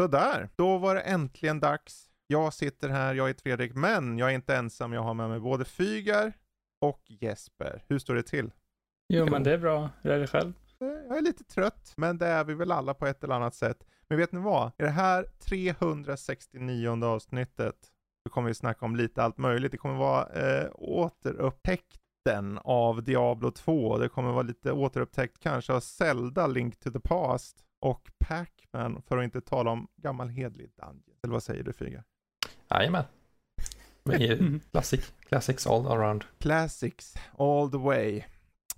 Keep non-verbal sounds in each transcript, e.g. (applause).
Sådär, då var det äntligen dags. Jag sitter här, jag är Fredrik, men jag är inte ensam. Jag har med mig både Fygar och Jesper. Hur står det till? Jo, men det är bra. Hur är det själv? Eh, Jag är lite trött, men det är vi väl alla på ett eller annat sätt. Men vet ni vad? I det här 369 avsnittet så kommer vi snacka om lite allt möjligt. Det kommer vara eh, återupptäckten av Diablo 2. Det kommer vara lite återupptäckt kanske av Zelda Link to the Past och Pac-Man för att inte tala om gammal hedlig Dungeon. Eller vad säger du Fyga? Jajamän. Är Classic, classics all around. Classics all the way.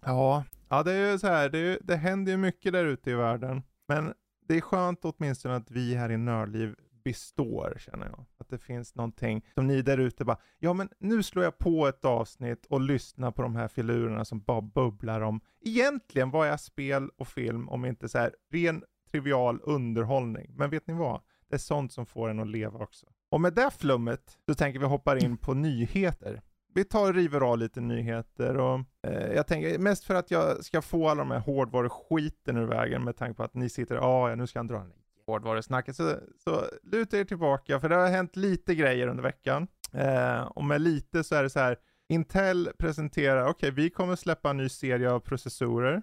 Ja, ja det är ju så här, det, är, ju- det händer ju mycket där ute i världen. Men det är skönt åtminstone att vi här i Nördliv består känner jag. Att det finns någonting som ni där ute bara, ja men nu slår jag på ett avsnitt och lyssnar på de här filurerna som bara bubblar om, egentligen vad är spel och film om inte så här ren trivial underhållning. Men vet ni vad? Det är sånt som får en att leva också. Och med det flummet så tänker vi hoppa in på nyheter. Vi tar och river av lite nyheter och eh, jag tänker mest för att jag ska få alla de här hårdvaruskiten ur vägen med tanke på att ni sitter, "Ah, ja nu ska han dra den hårdvarusnacket. Så, så luta er tillbaka för det har hänt lite grejer under veckan. Eh, och med lite så är det så här, Intel presenterar, okej vi kommer släppa en ny serie av processorer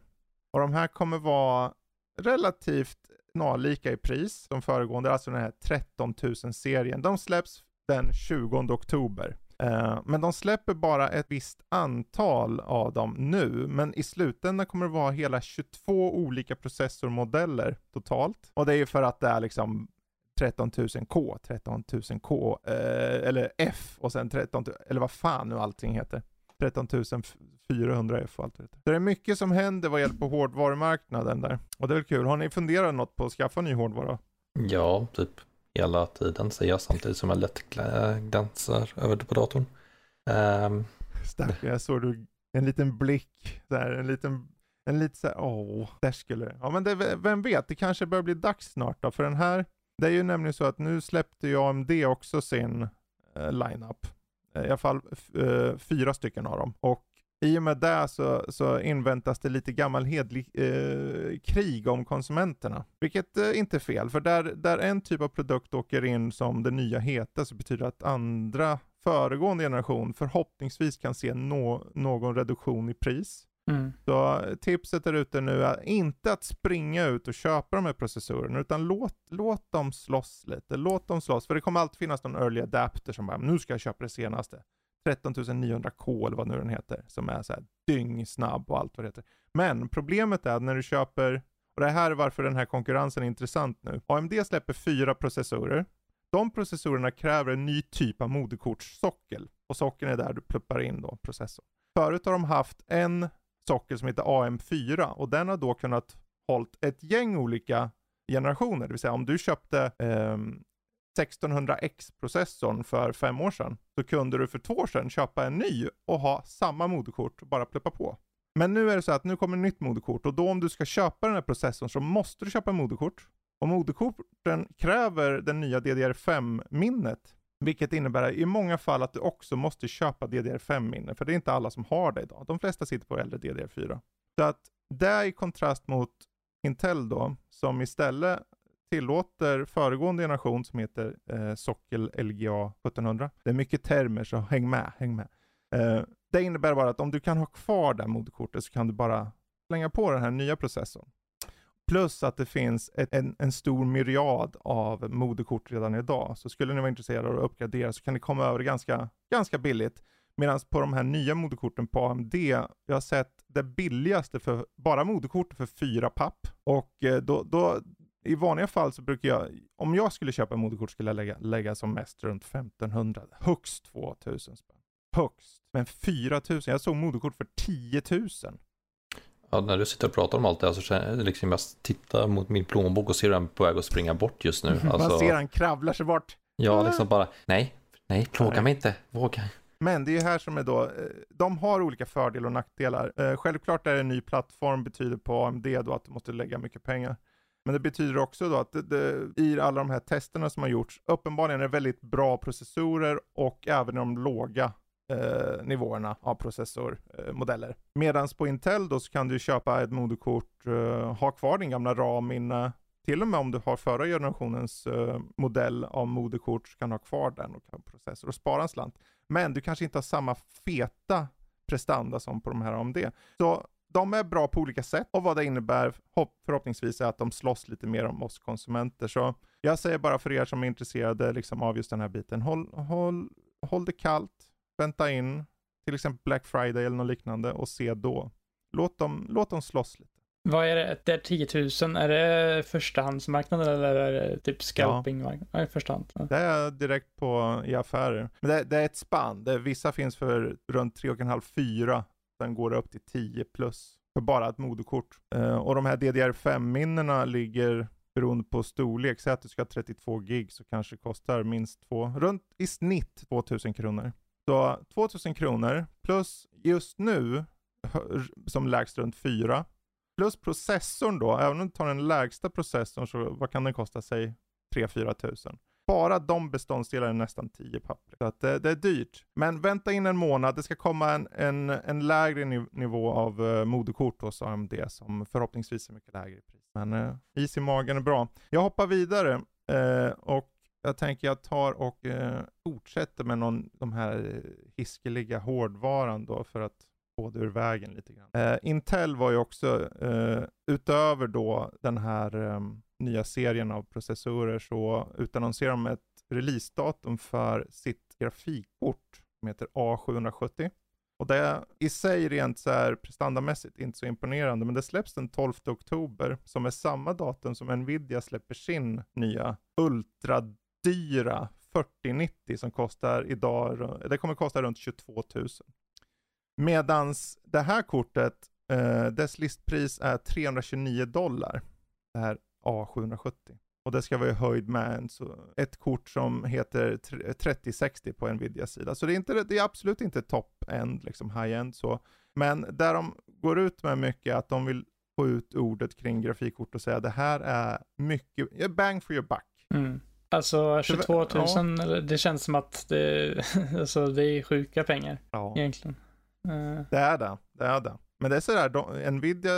och de här kommer vara relativt snarlika i pris som föregående, alltså den här 13 000-serien. De släpps den 20 oktober. Eh, men de släpper bara ett visst antal av dem nu, men i slutändan kommer det vara hela 22 olika processormodeller totalt. Och det är ju för att det är liksom 13 000K, 13 000K, eh, eller F och sen 13 000, eller vad fan nu allting heter. 13 400 F och allt det heter. Så det är mycket som händer vad gäller på hårdvarumarknaden där. Och det är väl kul. Har ni funderat något på att skaffa ny hårdvara? Ja, typ hela tiden säger jag samtidigt som jag lätt glä- glansar över det på datorn. Ehm, Stackarn, jag såg du en liten blick där, en liten, en lite såhär, åh, där skulle det. Ja men det, vem vet, det kanske börjar bli dags snart då, för den här, det är ju nämligen så att nu släppte ju AMD också sin eh, lineup. I alla fall eh, fyra stycken av dem. Och i och med det så, så inväntas det lite gammal hedlig eh, krig om konsumenterna. Vilket eh, inte är fel, för där, där en typ av produkt åker in som det nya heta så betyder det att andra föregående generation förhoppningsvis kan se no, någon reduktion i pris. Mm. Så tipset där ute nu är inte att springa ut och köpa de här processorerna, utan låt, låt dem slåss lite. Låt dem slåss, för det kommer alltid finnas någon early adapter som bara, nu ska jag köpa det senaste. 13 900K eller vad nu den heter, som är så här dyngsnabb och allt vad det heter. Men problemet är att när du köper, och det här är varför den här konkurrensen är intressant nu. AMD släpper fyra processorer. De processorerna kräver en ny typ av moderkortssockel. Och sockeln är där du pluppar in då processorn. Förut har de haft en sockel som heter AM4 och den har då kunnat hållit ett gäng olika generationer. Det vill säga om du köpte eh, 1600X-processorn för fem år sedan så kunde du för två år sedan köpa en ny och ha samma moderkort och bara pluppa på. Men nu är det så att nu kommer ett nytt moderkort och då om du ska köpa den här processorn så måste du köpa moderkort. Och moderkorten kräver den nya DDR5-minnet. Vilket innebär i många fall att du också måste köpa DDR5-minne. För det är inte alla som har det idag. De flesta sitter på äldre DDR4. Så att det i kontrast mot Intel då, som istället tillåter föregående generation som heter eh, sockel LGA 1700. Det är mycket termer så häng med, häng med. Eh, det innebär bara att om du kan ha kvar det här moderkortet så kan du bara slänga på den här nya processorn. Plus att det finns ett, en, en stor myriad av moderkort redan idag. Så skulle ni vara intresserade av att uppgradera så kan ni komma över det ganska, ganska billigt. Medan på de här nya moderkorten på AMD, jag har sett det billigaste för bara moderkortet för fyra papp. Och eh, då, då, i vanliga fall så brukar jag, om jag skulle köpa moderkort skulle jag lägga, lägga som mest runt 1500, högst 2000 spänn. Högst. Men 4000, jag såg moderkort för 10 000 ja, när du sitter och pratar om allt det här så känner jag liksom jag tittar mot min plånbok och ser den på väg att springa bort just nu. (laughs) Alltså, Man ser han kravlar sig bort. Ja, liksom bara, nej, nej, plåga mig inte, våga. Men det är ju här som är då, eh, de har olika fördelar och nackdelar. Eh, Självklart är en ny plattform betyder på AMD då att du måste lägga mycket pengar. Men det betyder också då att det, det, i alla de här testerna som har gjorts, uppenbarligen är det väldigt bra processorer och även de låga eh, nivåerna av processormodeller. Eh, Medan på Intel då så kan du köpa ett moderkort, eh, ha kvar din gamla RAM-minne, till och med om du har förra generationens eh, modell av moderkort så kan du ha kvar den och kan processor och spara en slant. Men du kanske inte har samma feta prestanda som på de här AMD. Så de är bra på olika sätt och vad det innebär förhoppningsvis är att de slåss lite mer om oss konsumenter. Så jag säger bara för er som är intresserade liksom, av just den här biten, håll, håll, håll det kallt, vänta in till exempel Black Friday eller något liknande och se då. Låt dem, låt dem slåss lite. Vad är det? Det är 10 000. Är det förstahandsmarknaden eller är det typ scalpingmarknaden? Ja. förstahand. Ja. Det är direkt på i affärer. Men det, det är ett spann. Det, vissa finns för runt 3,5-4. Sen går det upp till 10 plus för bara ett moderkort. Uh, och de här DDR5-minnena ligger beroende på storlek. Säg att du ska ha 32 gig så kanske kostar minst två, runt i snitt 2000 kronor. Så 2000 kronor plus just nu som lägst runt 4 plus processorn då, även om du tar den lägsta processorn så vad kan den kosta sig? 3-4 tusen. Bara de beståndsdelarna är nästan 10 papper. Så att det, det, är dyrt. Men vänta in en månad, det ska komma en, en, en lägre nivå av uh, moderkort hos AMD som förhoppningsvis är mycket lägre i pris. Men uh, is i magen är bra. Jag hoppar vidare uh, och jag tänker jag tar och eh, fortsätter med någon, de här eh, hiskeliga hårdvaran då för att få det ur vägen lite grann. Eh, Intel var ju också, eh, utöver då den här ehm, nya serien av processorer, så utannonserar de ett releasedatum för sitt grafikkort som heter A770. Och det är i sig rent så här prestandamässigt inte så imponerande, men det släpps den 12 oktober, som är samma datum som Nvidia släpper sin nya Ultra Dyra 4090 som kostar idag, det kommer kosta runt 22 000. Medans det här kortet, eh, dess listpris är 329 dollar. Det här A770. Och det ska vara i höjd med en, så ett kort som heter 3060 på Nvidias sida. Så det är, inte, det är absolut inte top-end, liksom high-end så. Men där de går ut med mycket att de vill få ut ordet kring grafikkort och säga det här är mycket, bang for your buck. Mm. Alltså 22 000, ja. det känns som att det, (laughs) alltså, det är sjuka pengar ja. egentligen. Uh. Det är det, det är det. Men det är sådär, de, Nvidia,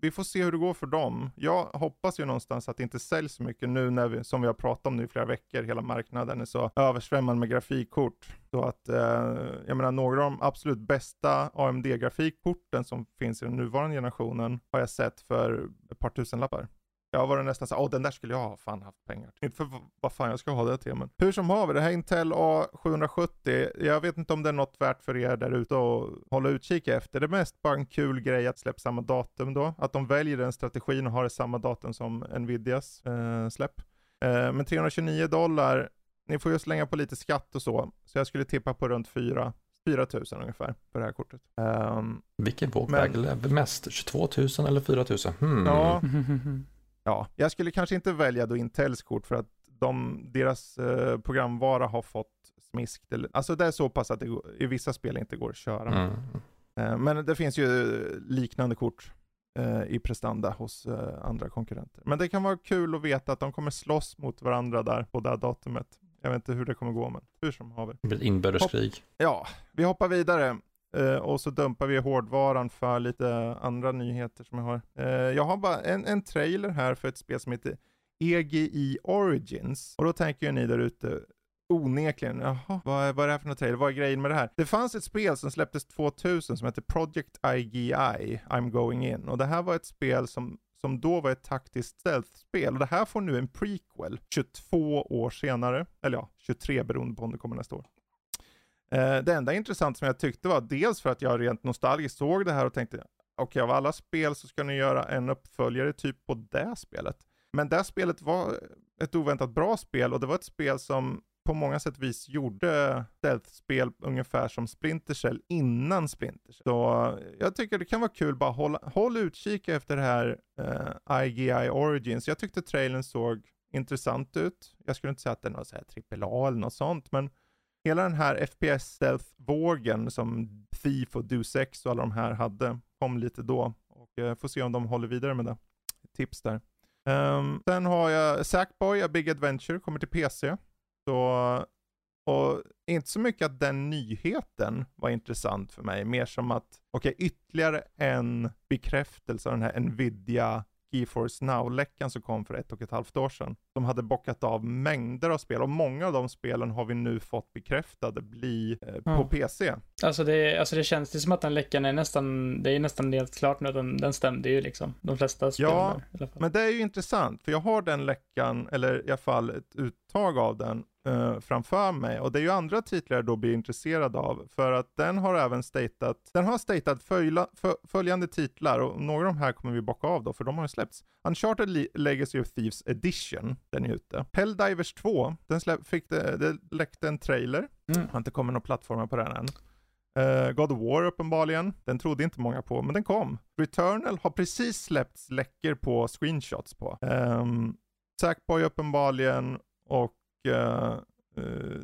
vi får se hur det går för dem. Jag hoppas ju någonstans att det inte säljs så mycket nu när vi, som vi har pratat om nu i flera veckor, hela marknaden är så översvämmad med grafikkort. Så att, eh, jag menar några av de absolut bästa AMD-grafikkorten som finns i den nuvarande generationen har jag sett för ett par tusenlappar. Jag var nästan såhär, åh den där skulle jag ha fan haft pengar Inte för vad fan jag ska ha det till men. Hur som haver, det här Intel A770, jag vet inte om det är något värt för er där ute att hålla utkik efter. Det är mest bara en kul grej att släppa samma datum då. Att de väljer den strategin och har det samma datum som Nvidias eh, släpp. Eh, men 329 dollar, ni får ju slänga på lite skatt och så. Så jag skulle tippa på runt 4 4 000 ungefär för det här kortet. Um, Vilken våg väger mest? 22 000 eller 4 000? Hmm. Ja. (laughs) Ja, jag skulle kanske inte välja då Intels kort för att de, deras eh, programvara har fått smisk. Alltså det är så pass att det i vissa spel inte går att köra. Mm. Eh, men det finns ju liknande kort eh, i prestanda hos eh, andra konkurrenter. Men det kan vara kul att veta att de kommer slåss mot varandra där på det här datumet. Jag vet inte hur det kommer gå, men hur som haver. Inbördeskrig. Ja, vi hoppar vidare. Eh, och så dumpar vi hårdvaran för lite andra nyheter som jag har. Eh, jag har bara en, en trailer här för ett spel som heter EGI Origins. Och då tänker ju ni där ute onekligen, jaha, vad är, vad är det här för något trailer? Vad är grejen med det här? Det fanns ett spel som släpptes 2000 som heter Project IGI, I'm going in. Och det här var ett spel som som då var ett taktiskt stealth-spel. Och det här får nu en prequel 22 år senare. Eller ja, 23 beroende på om det kommer nästa år. Eh, det enda intressanta som jag tyckte var dels för att jag rent nostalgiskt såg det här och tänkte okej okay, av alla spel så ska ni göra en uppföljare typ på det spelet. Men det spelet var ett oväntat bra spel och det var ett spel som på många sätt vis gjorde stealth-spel ungefär som Splinter Cell innan Splinter Cell. Så eh, jag tycker det kan vara kul, bara hålla, håll utkik efter det här eh, IGI Origins. Jag tyckte trailern såg intressant ut. Jag skulle inte säga att den var så här AAA eller något sånt, men hela den här FPS stealth-vågen som Thief och Deus Ex och alla de här hade, kom lite då. Och eh, får se om de håller vidare med det. Tips där. Um, sen har jag Sackboy, A Big Adventure, kommer till PC. Så, och inte så mycket att den nyheten var intressant för mig, mer som att, okej, okay, ytterligare en bekräftelse av den här Nvidia GeForce Now-läckan som kom för ett och ett halvt år sedan. De hade bockat av mängder av spel och många av de spelen har vi nu fått bekräftade bli eh, på mm. PC. Alltså det, alltså det känns ju som att den läckan är nästan, det är nästan helt klart nu, den, den stämde ju liksom. De flesta spelen. Ja, men det är ju intressant, för jag har den läckan, eller i alla fall ett uttag av den, uh, framför mig. Och det är ju andra titlar jag då blir intresserad av. För att den har även statat, den har statat följla, följande titlar och några av de här kommer vi bocka av då, för de har ju släppts. Uncharted Le Legacy of Thieves Edition, den är ute. Helldivers 2, den släpp, fick det, det läckte en trailer. Mm. Har inte kommit några plattformar på den än. Uh, God of War uppenbarligen, den trodde inte många på, men den kom. Returnal har precis släppts läckor på screenshots på. Um, Sackboy uppenbarligen och Uh,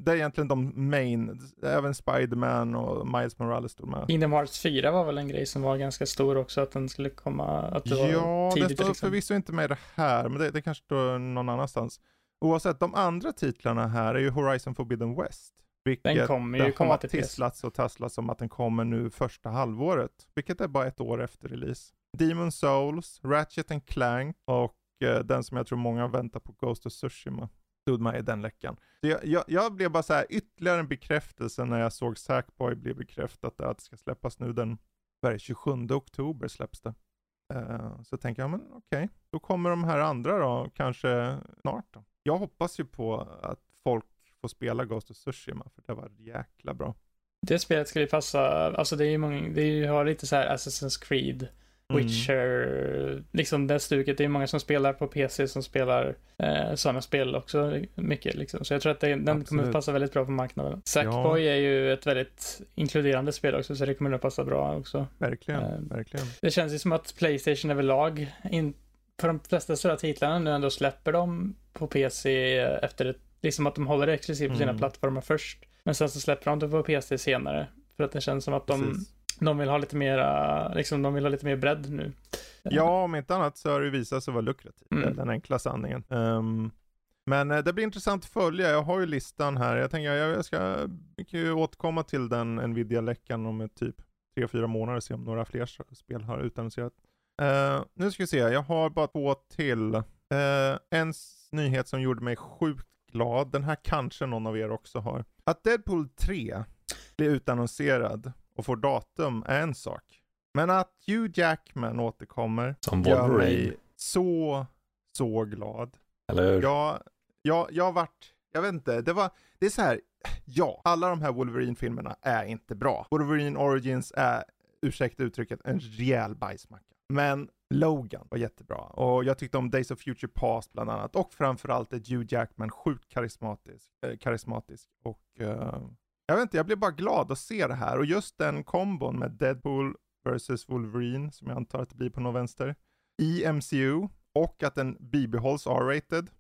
det är egentligen de main, även Spiderman och Miles Morales stod med. Kingdom Hearts 4 var väl en grej som var ganska stor också, att den skulle komma, att det ja, var tidigt. Ja, det står liksom. förvisso inte med det här, men det, det kanske står någon annanstans. Oavsett, de andra titlarna här är ju Horizon Forbidden West. Vilket den kommer ju komma till tisslats och tasslats om att den kommer nu första halvåret, vilket är bara ett år efter release. Demon Souls, Ratchet and Clank och uh, den som jag tror många väntar på, Ghost of Tsushima stod med i den läckan. Så jag, jag, jag, blev bara så här, ytterligare en bekräftelse när jag såg Sackboy bli bekräftat att det ska släppas nu den, vad 27 oktober släpps det. Uh, så tänker jag, men okej, okay. då kommer de här andra då, kanske snart då. Jag hoppas ju på att folk får spela Ghost of Tsushima, för det var jäkla bra. Det spelet skulle passa, alltså det är ju många, det är ju, har lite så här Assassin's Creed Mm. Witcher, mm. liksom det stuket. Det är många som spelar på PC som spelar eh, sådana spel också mycket liksom. Så jag tror att det, den Absolut. kommer passa väldigt bra på marknaden. Sackboy ja. är ju ett väldigt inkluderande spel också, så det kommer nog passa bra också. Verkligen, eh, verkligen. Det känns ju som att Playstation överlag, in, på de flesta stora titlarna nu ändå släpper de på PC efter ett, liksom att de håller det exklusivt på sina mm. plattformar först. Men sen så släpper de det på PC senare. För att det känns som att de Precis de vill ha lite mer, liksom, de vill ha lite mer bredd nu. Ja, om inte annat så har det visat sig vara lukrativt, mm. den enkla sanningen. Um, men eh, det blir intressant att följa. Jag har ju listan här. Jag tänker jag, jag ska jag återkomma till den Nvidia-läckan om ett typ 3-4 månader och se om några fler spel har utannonserat. Uh, nu ska vi se, jag har bara två till. Uh, en nyhet som gjorde mig sjukt glad, den här kanske någon av er också har. Att Deadpool 3 blir utannonserad och får datum är en sak. Men att Hugh Jackman återkommer Som gör mig så, så glad. Eller hur? Jag, jag, jag har varit, jag vet inte, det var, det är så här, ja, alla de här Wolverine-filmerna är inte bra. Wolverine Origins är, ursäkta uttrycket, en rejäl bajsmacka. Men Logan var jättebra och jag tyckte om Days of Future Past bland annat och framförallt är Hugh Jackman sjukt karismatisk, äh, karismatisk och uh, jag vet inte, jag blir bara glad att se det här och just den kombon med Deadpool vs Wolverine, som jag antar att det blir på någon vänster, i MCU och att den bibehålls R-rated.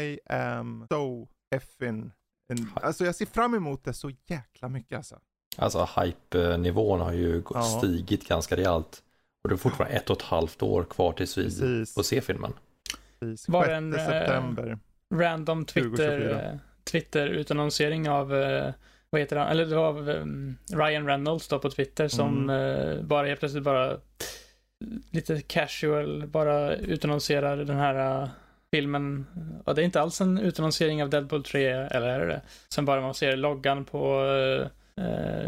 I am so effing... In... Alltså jag ser fram emot det så jäkla mycket alltså. Alltså hype-nivån har ju ja. stigit ganska rejält. Och det är fortfarande ett och ett halvt år kvar tills vi får se filmen. Precis. Var en eh, september. random Twitter, Twitter utannonsering av uh, vad heter han, eller det var um, Ryan Reynolds då på Twitter som mm. uh, bara helt plötsligt bara lite casual bara utannonserar den här uh, filmen. Och det är inte alls en utannonsering av Deadpool 3, eller är det det? Sen bara man ser loggan på uh,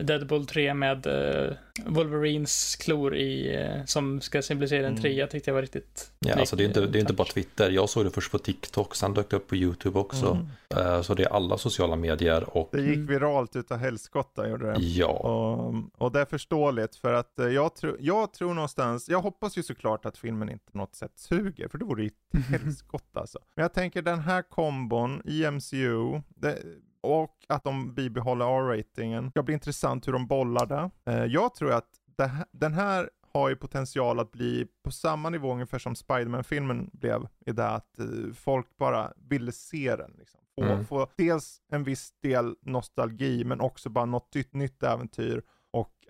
Deadpool 3 med uh, Wolverines klor i, uh, som ska symbolisera en mm. trea tyckte jag var riktigt Ja, alltså det är inte, det är inte bara Twitter. Jag såg det först på TikTok, sen dök det upp på YouTube också. Mm. så det är alla sociala medier och... Det gick viralt utav helskotta gjorde det. Ja. Och, och det är förståeligt för att jag, tro, jag tror någonstans, jag hoppas ju såklart att filmen inte på något sätt suger, för det vore ju (laughs) helskotta alltså. Men jag tänker den här kombon i MCU, det, och att de bibehåller R-ratingen. Det blir intressant hur de bollar det. Eh, jag tror att det, den här har ju potential att bli på samma nivå ungefär som Spiderman-filmen blev i det att eh, folk bara ville se den. Liksom. få, mm. få dels en viss del nostalgi men också bara något nytt, äventyr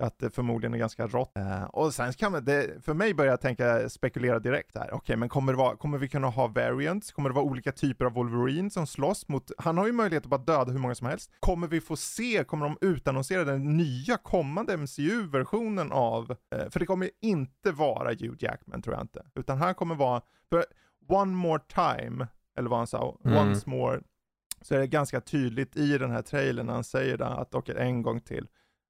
att det förmodligen är ganska rått. Uh, och sen kan man, det, för mig börjar jag tänka, spekulera direkt här. Okej, okay, men kommer, det vara, kommer vi kunna ha variants? Kommer det vara olika typer av Wolverine som slåss mot, han har ju möjlighet att bara döda hur många som helst. Kommer vi få se, kommer de utannonsera den nya kommande MCU-versionen av, uh, för det kommer inte vara Hugh Jackman tror jag inte, utan han kommer vara, för One More Time, eller vad han sa, mm. Once More, så är det ganska tydligt i den här trailern när han säger det, att okej, en gång till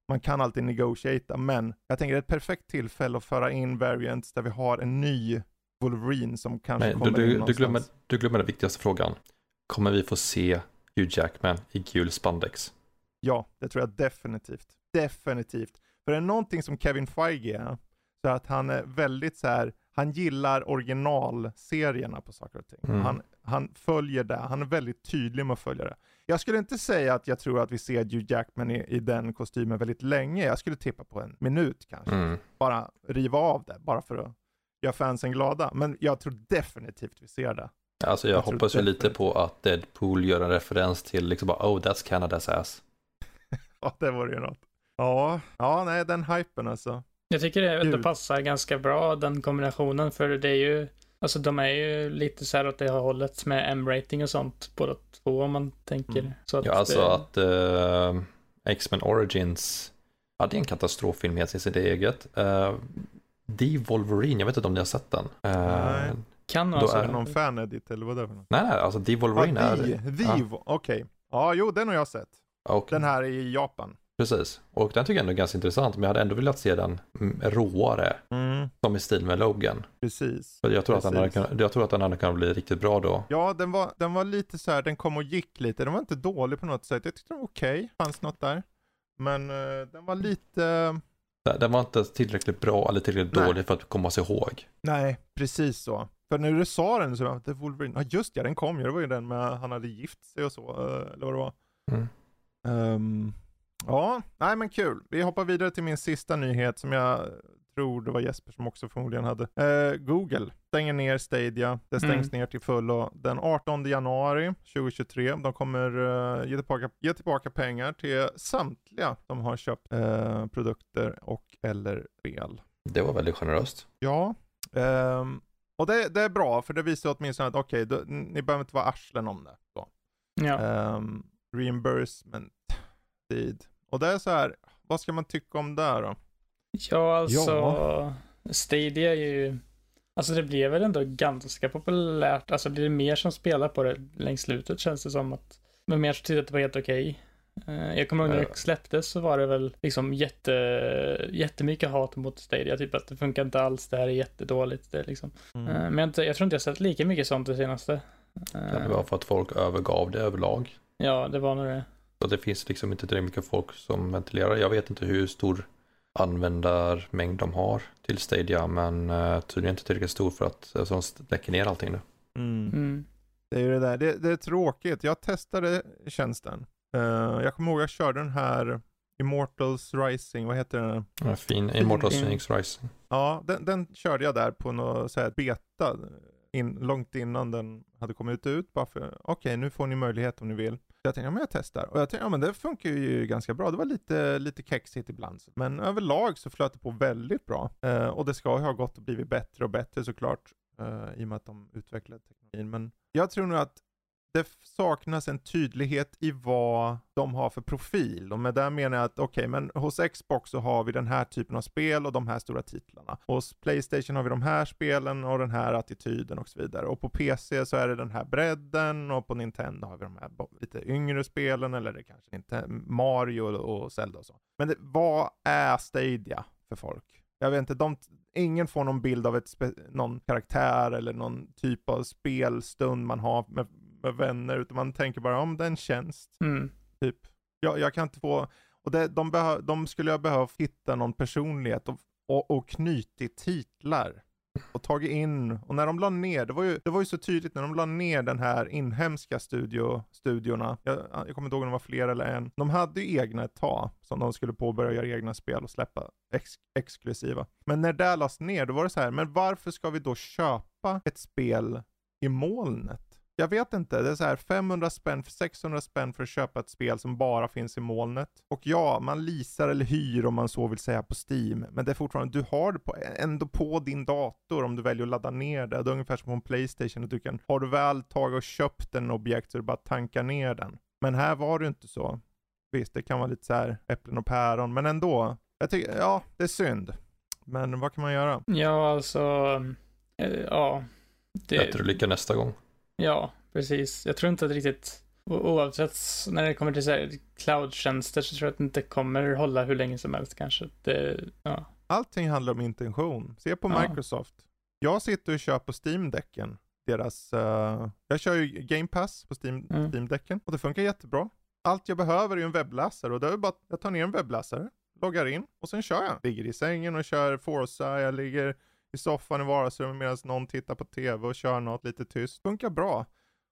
man kan alltid negotiata, men jag tänker det är ett perfekt tillfälle att föra in variants där vi har en ny Wolverine som kanske men, kommer du, in du, glömmer, du glömmer den viktigaste frågan. Kommer vi få se Hugh Jackman i gul spandex? Ja, det tror jag definitivt. Definitivt. För det är någonting som Kevin Feige är, så att han är väldigt så här, han gillar originalserierna på saker och ting. Mm. Han, han följer det, han är väldigt tydlig med att följa det. Jag skulle inte säga att jag tror att vi ser Hugh Jackman i, i den kostymen väldigt länge. Jag skulle tippa på en minut kanske. Mm. Bara riva av det, bara för att göra fansen glada. Men jag tror definitivt vi ser det. Alltså jag, jag hoppas ju lite på att Deadpool gör en referens till liksom bara oh that's Canadas ass. (laughs) ja det vore ju något. Ja, ja nej den hypen alltså. Jag tycker det, det passar ganska bra den kombinationen för det är ju Alltså de är ju lite så här åt det hållet med M-rating och sånt båda två om man tänker. Mm. Så att ja, alltså det... att uh, X-Men Origins hade en katastroffilm helt i sitt eget. Uh, The Wolverine, jag vet inte om ni har sett den. Uh, nej. Kan vara så. Är det någon fan-edit eller vad det är för något? Nej, nej, alltså The Wolverine ah, är... The, ja. okej. Okay. Ja, jo, den har jag sett. Okay. Den här i Japan. Precis, och den tycker jag ändå är ganska intressant, men jag hade ändå velat se den råare, mm. som i stil med Logan. Precis. Jag, tror Precis. Att den hade, jag tror att den hade kunnat bli riktigt bra då. Ja, den var, den var lite så här, den kom och gick lite, den var inte dålig på något sätt. Jag tyckte den var okej, okay. fanns något där. Men uh, den var lite... Den var inte tillräckligt bra eller tillräckligt Nej. dålig för att komma sig ihåg. Nej, precis så. För när du sa den så var det Wolverine, ja just ja, den kom ju, det var ju den med han hade gift sig och så, eh, eller vad det var. Mm. Um, Ja, nej men kul. Vi hoppar vidare till min sista nyhet som jag tror det var Jesper som också förmodligen hade. Eh, Google stänger ner Stadia. Det stängs mm. ner till fullo den 18 januari 2023. De kommer uh, ge, tillbaka, ge tillbaka pengar till samtliga som har köpt uh, produkter och eller spel. Det var väldigt generöst. Ja, um, och det, det, är bra för det visar åtminstone att okej, okay, ni behöver inte vara arslen om det. Så. Ja. Um, reimbursement tid. Och det är så här, vad ska man tycka om det då? Ja, alltså ja. Stadia är ju, alltså det blev väl ändå ganska populärt. Alltså blir det mer som spelar på det längs slutet känns det som att, men mer så tyckte att det var helt okej. Okay. Jag kommer ihåg när det släpptes så var det väl liksom jätte, jättemycket hat mot Stadia, typ att det funkar inte alls, det här är jättedåligt. Det liksom. Mm. Eh, men jag, jag, tror inte jag sett lika mycket sånt det senaste. Det vara för att folk övergav det överlag? Ja, det var nog det. Så det finns liksom inte tillräckligt mycket folk som ventilerar. Jag vet inte hur stor användarmängd de har till Stadia men uh, tydligen inte tillräckligt stor för att uh, så de ner allting nu. Mm. Mm. Det är ju det där, det, det, är tråkigt. Jag testade tjänsten. Uh, jag kommer ihåg jag körde den här Immortals Rising, vad heter den? Ja, fin, Immortals Phoenix Rising. Ja, den, den, körde jag där på något så här beta, in, långt innan den hade kommit ut. Bara för, okej okay, nu får ni möjlighet om ni vill. Jag tänkte, ja men jag testar. Och jag tänkte, ja men det funkar ju ganska bra. Det var lite, lite kexigt ibland. Men överlag så flöt det på väldigt bra. Eh, och det ska ju ha gått och blivit bättre och bättre såklart. Eh, I och med att de utvecklade teknologin. Men jag tror nog att det saknas en tydlighet i vad de har för profil. Och med det menar jag att okej, okay, men hos Xbox så har vi den här typen av spel och de här stora titlarna. Hos Playstation har vi de här spelen och den här attityden och så vidare. Och på PC så är det den här bredden och på Nintendo har vi de här lite yngre spelen eller det kanske inte Mario och Zelda och så. Men det, vad är Stadia för folk? Jag vet inte, de, ingen får någon bild av ett någon karaktär eller någon typ av spelstund man har med med vänner, utan man tänker bara om den tjänst. Mm. Typ. Jag, jag kan inte få, och det, de, behö, de skulle ha behövt hitta någon personlighet och, och, och knutit titlar. Och tagit in, och när de la ner, det var ju, det var ju så tydligt när de la ner den här inhemska studio, studiorna, jag, jag kommer inte ihåg om det var fler eller en, de hade ju egna ett tag, som de skulle påbörja göra egna spel och släppa ex, exklusiva. Men när det lades ner, då var det så här, men varför ska vi då köpa ett spel i molnet? Jag vet inte, det är så här 500 spänn, 600 spänn för att köpa ett spel som bara finns i molnet. Och ja, man leasar eller hyr om man så vill säga på Steam. Men det är fortfarande, du har det på, ändå på din dator om du väljer att ladda ner det. Det är ungefär som på en Playstation, du kan, har du väl tagit och köpt en objekt så är det bara att tanka ner den. Men här var det inte så. Visst, det kan vara lite så här äpplen och päron, men ändå. Jag tycker, ja, det är synd. Men vad kan man göra? Ja, alltså, äh, ja. Det... Bättre lycka nästa gång. Ja, precis. Jag tror inte att riktigt, oavsett när det kommer till cloud-tjänster så tror jag att det inte kommer hålla hur länge som helst kanske. Det, ja. Allting handlar om intention. Se på ja. Microsoft. Jag sitter och kör på Steam-däcken. Deras, uh, jag kör ju Game Pass på Steam, mm. Steam-däcken och det funkar jättebra. Allt jag behöver är en webbläsare och det är bara att jag tar ner en webbläsare, loggar in och sen kör jag. Ligger i sängen och kör Forza, jag ligger i soffan i vardagsrummet medan någon tittar på tv och kör något lite tyst. Funkar bra.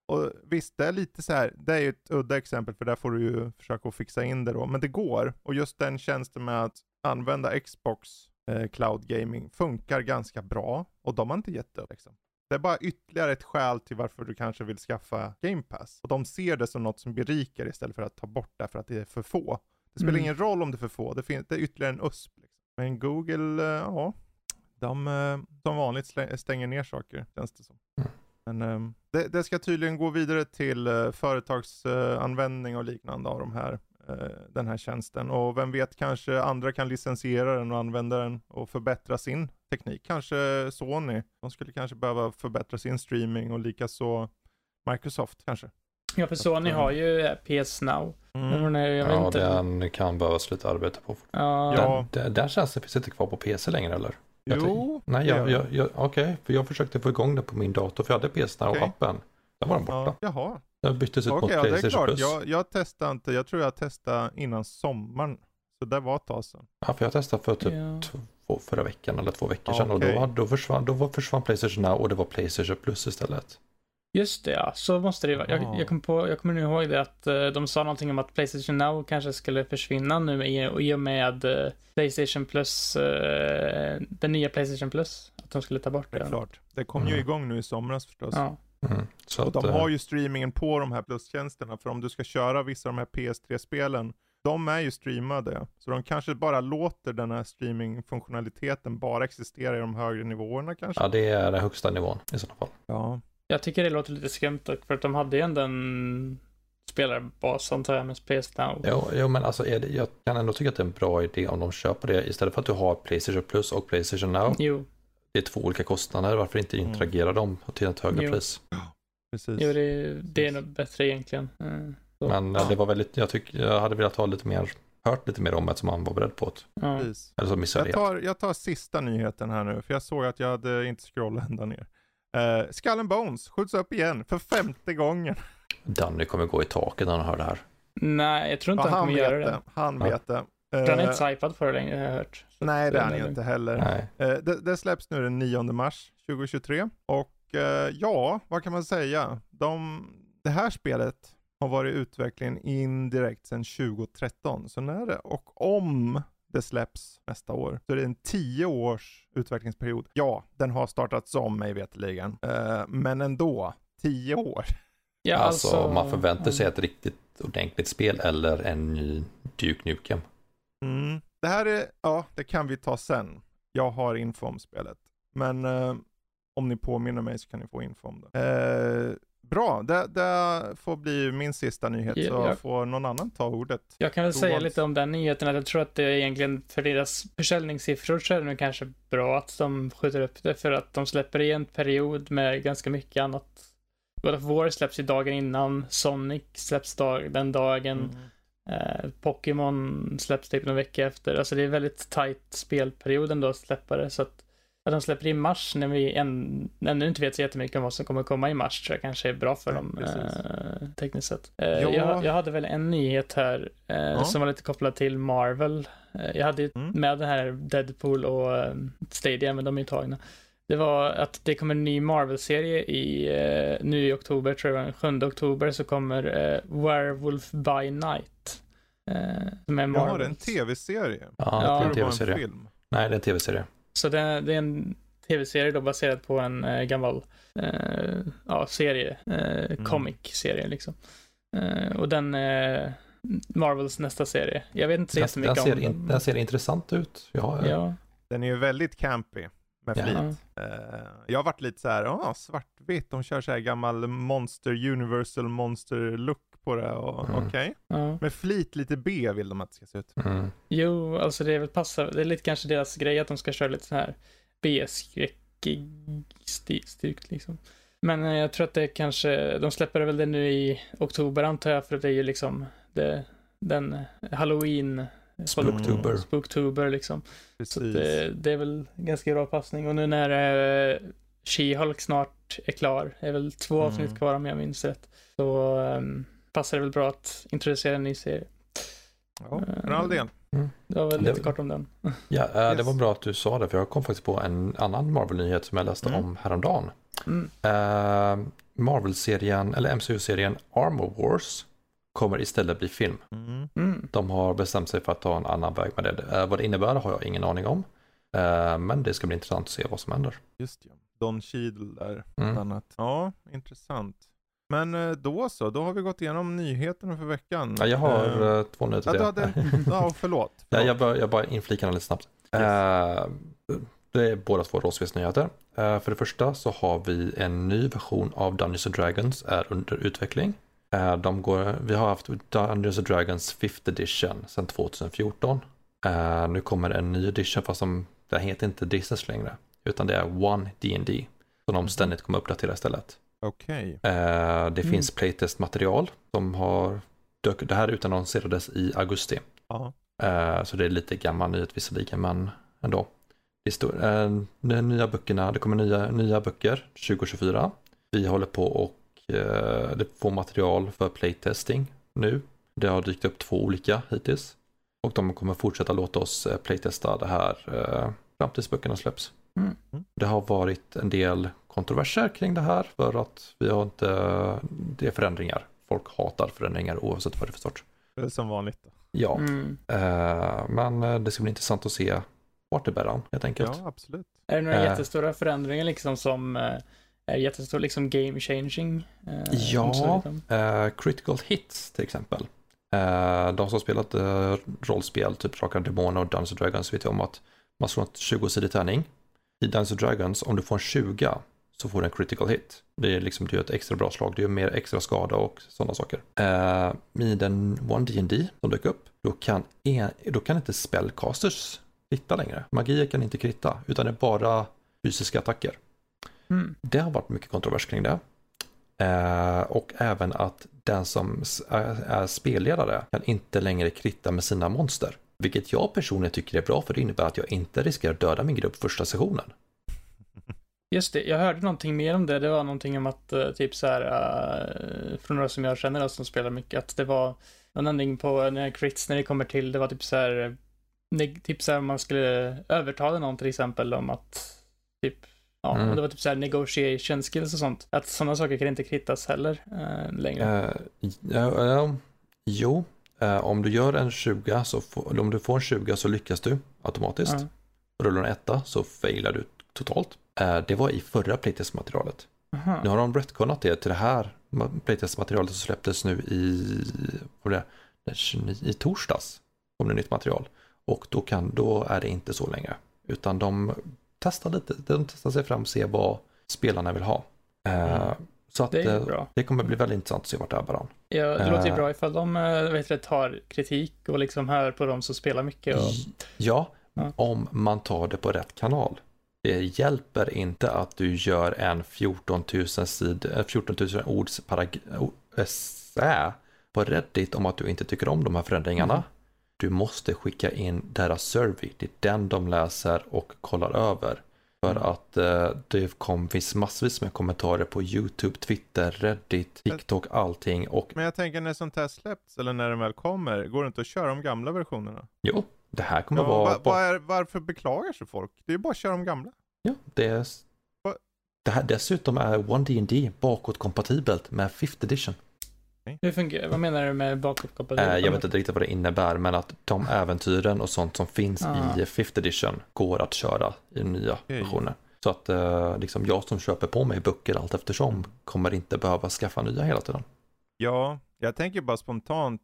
Och visst, det är lite så här, det är ju ett udda exempel för där får du ju försöka att fixa in det då, men det går. Och just den tjänsten med att använda Xbox eh, Cloud Gaming funkar ganska bra och de har inte gett upp liksom. Det är bara ytterligare ett skäl till varför du kanske vill skaffa Game Pass. Och de ser det som något som berikar istället för att ta bort det för att det är för få. Det spelar mm. ingen roll om det är för få, det, finns, det är ytterligare en USP. Liksom. Men Google, eh, ja, de eh, som vanligt stänger ner saker, känns det som. Mm. Men eh, det, det, ska tydligen gå vidare till eh, företagsanvändning och liknande av de här, den här tjänsten. Och vem vet, kanske andra kan licensiera den och använda den och förbättra sin teknik. Kanske Sony. De skulle kanske behöva förbättra sin streaming och likaså Microsoft kanske. Ja, för Sony har ju PS Now. Mm. ja, inte. den kan behöva sluta arbeta på. Ja. Den, den, den tjänsten finns inte kvar på PC längre eller? Jo. Nej, jag, jag, jag, okej, okay, för jag försökte få igång det på min dator för jag hade PS Now okay. appen. Där var den borta. Ja, jaha. Den byttes ut okay, mot ja, Playstation det är klart. Plus. Jag, jag testade inte, jag tror jag testade innan sommaren. Så det var ett tag sedan. Ja, för jag testade för typ ja. två, förra veckan eller två veckor sedan och då, då, försvann, då försvann Playstation Now och det var Playstation Plus istället. Just det ja, så måste det vara. Jag, jag, kom på, jag kommer nu ihåg det att uh, de sa någonting om att Playstation Now kanske skulle försvinna nu i, i och med uh, Playstation Plus, uh, den nya Playstation Plus. Att de skulle ta bort det. Det är klart. Det kom mm. ju igång nu i somras förstås. Ja. Mm. Så och de har ju streamingen på de här plustjänsterna. För om du ska köra vissa av de här PS3-spelen, de är ju streamade. Så de kanske bara låter den här streamingfunktionaliteten bara existera i de högre nivåerna kanske. Ja, det är den högsta nivån i sådana fall. Ja. Jag tycker det låter lite skumt för att de hade ju ändå en spelarbas antar jag med Space Now. Jo, jo men alltså det, jag kan ändå tycka att det är en bra idé om de köper det istället för att du har Playstation Plus och Playstation Now. Jo. Det är två olika kostnader, varför inte mm. interagera mm. dem till ett högre jo. pris? Precis. Jo, det, det är nog bättre egentligen. Mm. Men ja. det var väldigt, jag tycker, jag hade velat ha lite mer, hört lite mer om det som man var beredd på. Ja. Eller så jag tar, jag tar sista nyheten här nu, för jag såg att jag hade inte scrollat ända ner. Uh, Skull and Bones skjuts upp igen för femte gången. Danny kommer gå i taket när han hör det här. Nej, jag tror inte ja, han, han kommer göra det. det. Han ja. vet det. Uh, han är inte så hypad för det längre, har jag hört. Nej, det är han ju inte heller. Uh, det, det, släpps nu den 9 mars 2023. Och uh, ja, vad kan man säga? De, det här spelet har varit i utvecklingen indirekt sedan 2013. Så när det, och om det släpps nästa år. Så det är en tio års utvecklingsperiod. Ja, den har startats om mig veterligen. Uh, men ändå, tio år. Ja, alltså, alltså man förväntar sig ett riktigt ordentligt spel eller en ny Duke Nukem. Mm. Det här är, ja, det kan vi ta sen. Jag har info om spelet. Men uh, om ni påminner mig så kan ni få info om det. Uh, Bra, det, det, får bli min sista nyhet, ja, så jag, får någon annan ta ordet. Jag kan väl Rovans. säga lite om den nyheten, att jag tror att det är egentligen för deras försäljningssiffror så är det nog kanske bra att de skjuter upp det, för att de släpper i en period med ganska mycket annat. God of War släpps ju dagen innan, Sonic släpps dag, den dagen, mm. eh, Pokémon släpps typ någon vecka efter. Alltså det är väldigt tight spelperiod ändå att släppa det, så att att de släpper i mars när vi än, ännu inte vet så jättemycket om vad som kommer komma i mars tror jag kanske är bra för dem eh, tekniskt sett. Eh, ja. jag, jag, hade väl en nyhet här eh, ja. som var lite kopplad till Marvel. Eh, jag hade ju mm. med den här Deadpool och eh, Stadia, men de är ju tagna. Det var att det kommer en ny Marvel-serie i, eh, nu i oktober, tror jag, 7 oktober så kommer Werewolf by Night. som är Marvel. Ja, det är en tv-serie. Ja, det är en tv-serie. Nej, det är en tv-serie. Så det, det, är en tv-serie då baserad på en eh, gammal eh, ja, serie, eh, Mm. comic-serie liksom. Eh, och den är Marvels nästa serie. Jag vet inte så Den, den, jättemycket ser om in, den ser intressant ut. Ja, Ja, Den är ju väldigt campy med flit. ja. Jag har varit lite så här, ah, svartvitt, de kör så här gammal monster, universal monster look på det och Mm. okej. ja. Med flit lite B vill de att det ska se ut. Mm. Jo, alltså det är väl passar, det är lite kanske deras grej att de ska köra lite så här B-skräckig styrkt liksom. Men eh, jag tror att det kanske, de släpper väl det nu i oktober antar jag, för det är ju liksom det, den halloween Spooktober. Spooktober liksom. Så Precis. att det, det är väl ganska bra passning. Och nu när eh, She-Hulk snart är klar, är väl två Mm. avsnitt kvar om jag minns rätt, så ehm, passar det väl bra att introducera en ny serie. Ja, all del. Det var väl Det- lite kort om den. Ja, det Yes. var bra att du sa det, för jag kom faktiskt på en annan Marvel-nyhet som jag läste Mm. om häromdagen. Mm. Uh, Marvel-serien, eller MCU-serien Armor Wars kommer istället bli film. Mm. Mm. De har bestämt sig för att ta en annan väg med det. Eh, vad det innebär har jag ingen aning om. Eh, men det ska bli intressant att se vad som händer. Just ja. Don Cheadle där, Mm. annat. Ja, intressant. Men eh, då så, då har vi gått igenom nyheterna för veckan. Ja, jag har eh, två nyheter ja, till du det. hade, (laughs) ja, förlåt. Ja, förlåt. jag, bara, jag bara inflikar lite snabbt. Yes. Eh, det är båda två rollspelsnyheter. Uh, för det första så har vi en ny version av Dungeons and Dragons är under utveckling. De går, vi har haft Dungeons and Dragons 5th edition sedan 2014. Eh, nu kommer en ny edition fast som, det heter inte Distance längre. Utan det är One D&D Som de ständigt kommer uppdatera istället. Okej. Eh, det Mm. finns playtest-material som har dök, det här utannonserades i augusti. Ja. Eh, så det är lite gammal nyhet visserligen, men ändå. Det står, eh, de nya böckerna, det kommer nya, nya böcker 2024. Vi håller på och eh, det får material för playtesting nu. Det har dykt upp två olika hittills. Och de kommer fortsätta låta oss eh, playtesta det här eh, fram tills böckerna släpps. Mm. Det har varit en del kontroverser kring det här för att vi har inte, det är förändringar. Folk hatar förändringar oavsett vad det är för sorts. Det är som vanligt. Då. Ja, Mm. eh, men eh, det ska bli intressant att se vart det bär an helt enkelt. Ja, absolut. Är det några Eh. jättestora förändringar liksom som eh, är jättestor liksom game changing? Eh, Ja. Eh, critical hits till exempel. Eh, de som spelat eh, rollspel, typ Drakar och Demoner och Dungeons Dragons vet ju om att man slår en 20-sidig tärning. I Dungeons Dragons, om du får en 20 så får du en critical hit. Det är liksom, du gör ett extra bra slag, du gör mer extra skada och sådana saker. Eh, I den One D&D som dök upp, då kan, en, då kan inte spellcasters kritta längre. Magier kan inte kritta, utan det är bara fysiska attacker. Mm. Det har varit mycket kontrovers kring det. Eh, och även att den som är spelledare kan inte längre kritta med sina monster. Vilket jag personligen tycker är bra för det innebär att jag inte riskerar att döda min grupp första sessionen. Just det, jag hörde någonting mer om det. Det var någonting om att eh, typ så här eh, från några som jag känner då, som spelar mycket, att det var någon ändring på när crits när det kommer till, det var typ så här, typ så här man skulle övertala någon till exempel om att typ Ja, Mm. och det var typ så här negotiation skills och sånt. Att sådana saker kan inte krittas heller eh, längre. Eh, ja, ja, jo, om du gör en 20 så får, om du får en 20 så lyckas du automatiskt. Ja. Rullar du en etta så failar du totalt. Eh, det var i förra playtest-materialet. Aha. Nu har de retconat det till det här playtest-materialet som släpptes nu i, det, den 29 i torsdags. Kom det nytt material. Och då, kan, då är det inte så längre. Utan de testar lite, de testar sig fram och ser vad spelarna vill ha. Eh, Mm. Så att Det är eh, bra. det kommer bli väldigt intressant att se vart det här bär an. Ja, det låter ju Eh. bra ifall de eh, vet du, tar kritik och liksom hör på de som spelar mycket. Och... Ja, Ja. om man tar det på rätt kanal. Det hjälper inte att du gör en 14 000, sid, eh, 14 000 ords essä på Reddit om att du inte tycker om de här förändringarna. Mm. Du måste skicka in deras survey. Det är den de läser och kollar över. För Mm. att eh, det kom, finns massvis med kommentarer på YouTube, Twitter, Reddit, TikTok, allting. Och Men jag tänker när sånt här släpps, eller när den väl kommer, går det inte att köra de gamla versionerna? jo, det här kommer Ja, vara... va, va är, varför beklagar sig folk? Det är ju bara att köra de gamla. Ja, det är... Va? Det här dessutom är One D&D bakåtkompatibelt med 5th edition. Hur fungerar Vad menar du med bakåtkoppling? Eh, jag vet inte riktigt vad det innebär, men att de äventyren och sånt som finns Ah. i 5th edition går att köra i nya Okej. versionen. Så att eh, liksom jag som köper på mig böcker allt eftersom kommer inte behöva skaffa nya hela tiden. Ja, jag tänker bara spontant,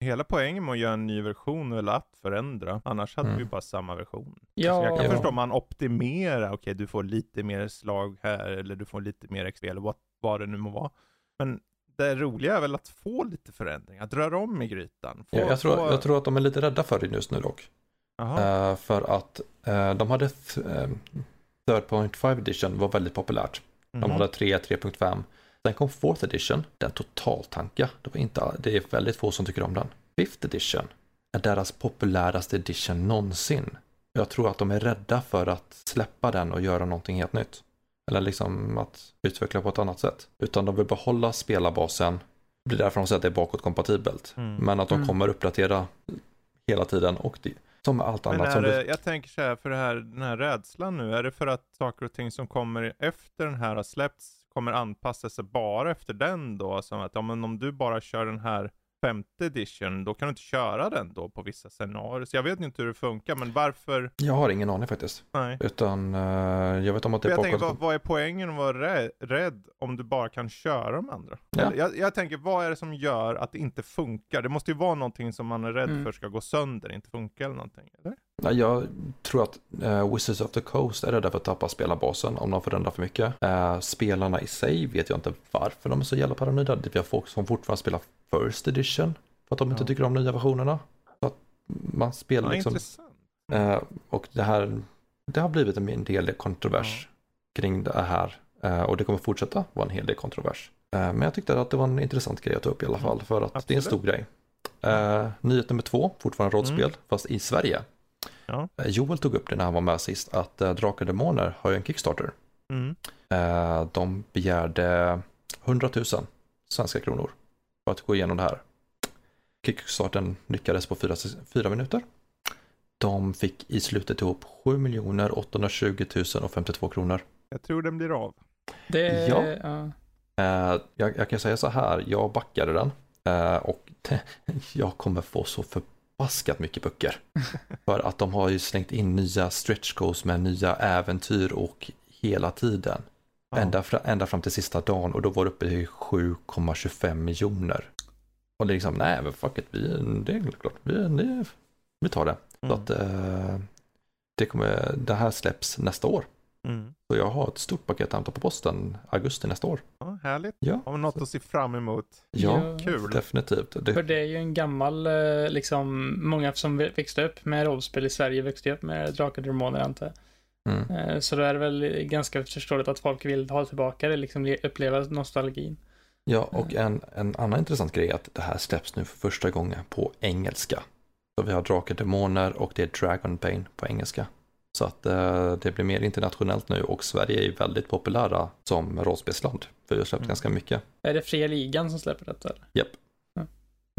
hela poängen med att göra en ny version är väl att förändra. Annars hade Mm. vi bara samma version. Ja, Så jag kan Ja. förstå om man optimerar, okej du får lite mer slag här eller du får lite mer XP eller vad, vad det nu må vara. Men det roliga är väl att få lite förändring, att röra om i grytan. Få, Jag, jag, tror, få... jag tror att de är lite rädda för det just nu dock. Eh, för att eh, de hade th- eh, 3.5 edition var väldigt populärt. De Mhm. hade 3, 3.5. Sen kom 4th edition, den totaltanka. Det, var inte, det är väldigt få som tycker om den. 5th edition är deras populäraste edition någonsin. Jag tror att de är rädda för att släppa den och göra någonting helt nytt. Eller liksom att utveckla på ett annat sätt. Utan de vill behålla spelarbasen. Det är därför de säger att det är bakåtkompatibelt. Mm. Men att de Mm. kommer uppdatera hela tiden och det, som med allt Men annat. är Som det, du, jag tänker så här, för det här, den här rädslan nu, är det för att saker och ting som kommer efter den här har släppts kommer anpassa sig bara efter den då? Som att, ja men om du bara kör den här femte edition, då kan du inte köra den då på vissa scenarier. Så jag vet inte hur det funkar, men varför? jag har ingen aning faktiskt. Nej. Utan eh, jag vet om att det är jag tänker, vad, vad är poängen att vara rädd, rädd om du bara kan köra de andra? Ja. Jag, jag tänker, vad är det som gör att det inte funkar? Det måste ju vara någonting som man är rädd Mm. för ska gå sönder, inte funka eller någonting. Eller? Jag tror att uh, Wizards of the Coast är rädda för att tappa spelarbasen om de förändrar för mycket. Eh, spelarna i sig vet jag inte varför de är så jävla paranoida. Vi har folk som fortfarande spelar First Edition för att de inte Ja. tycker om nya versionerna. Så att man spelar Ja, liksom, eh, och det här, det har blivit en del kontrovers kring det här. Och det kommer fortsätta vara en hel del kontrovers. Men jag tyckte att det var en intressant grej att ta upp i alla fall för att det är en stor grej. Nyhet nummer två, fortfarande rollspel, fast i Sverige. Ja. Eh, Joel tog upp det när han var med sist, att eh, Drakar Demoner har ju en Kickstarter. Mm. Eh, de begärde 100 000 svenska kronor för att gå igenom det här. Kickstarten lyckades på fyra, fyra minuter. De fick i slutet ihop 7 820 000 och 52 kronor. Jag tror den blir av. Det, Ja. ja. Eh, jag, jag kan säga så här, jag backade den eh, och (laughs) jag kommer få så förbaskat mycket böcker. (laughs) För att de har ju slängt in nya stretch goals med nya äventyr och hela tiden. Ja. Ända, fra, ända fram till sista dagen och då var det uppe i 7,25 miljoner. Och det är liksom, nej men fuck it, vi, det är klart, vi, det, vi tar det. Så Mm. att eh, det, kommer, det här släpps nästa år. Mm. Så jag har ett stort paket att hämta på posten augusti nästa år. Ja, härligt. Ja, Har vi något att se fram emot? ja. Kul. definitivt. För Det, det är ju en gammal, eh, liksom, många som växte upp med rollspel i Sverige växte upp med Drakar och Demoner antar jag. mm. Eh, Så då är det väl ganska förståeligt att folk vill ha tillbaka det, liksom le- uppleva nostalgin. Ja, och en, en annan intressant grej är att det här släpps nu för första gången på engelska. Så vi har Drakar Demoner och det är Dragon Pain på engelska. Så att eh, det blir mer internationellt nu och Sverige är ju väldigt populära som rollspelsland. För vi har släppt Mm. ganska mycket. Är det Fria Ligan som släpper detta? eller?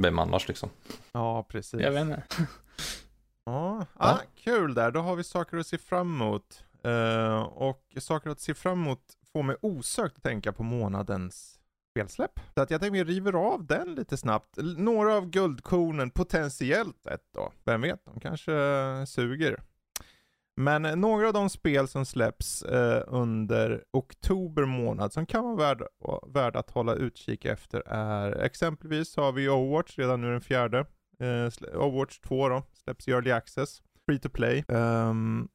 Vem annars liksom? Ja, precis. Jag vet inte. (laughs) Ja, ah, kul där. Då har vi saker att se fram emot. Eh, och saker att se fram emot får mig osökt att tänka på månadens spelsläpp. Så att jag tänker vi river av den lite snabbt. Några av guldkornen, potentiellt ett då. Vem vet, de kanske suger. Men några av de spel som släpps eh, under oktober månad som kan vara värda värd att hålla utkik efter är exempelvis har vi Overwatch redan nu den fjärde. Eh, Overwatch 2 då, släpps i Early Access. Free to play. Um,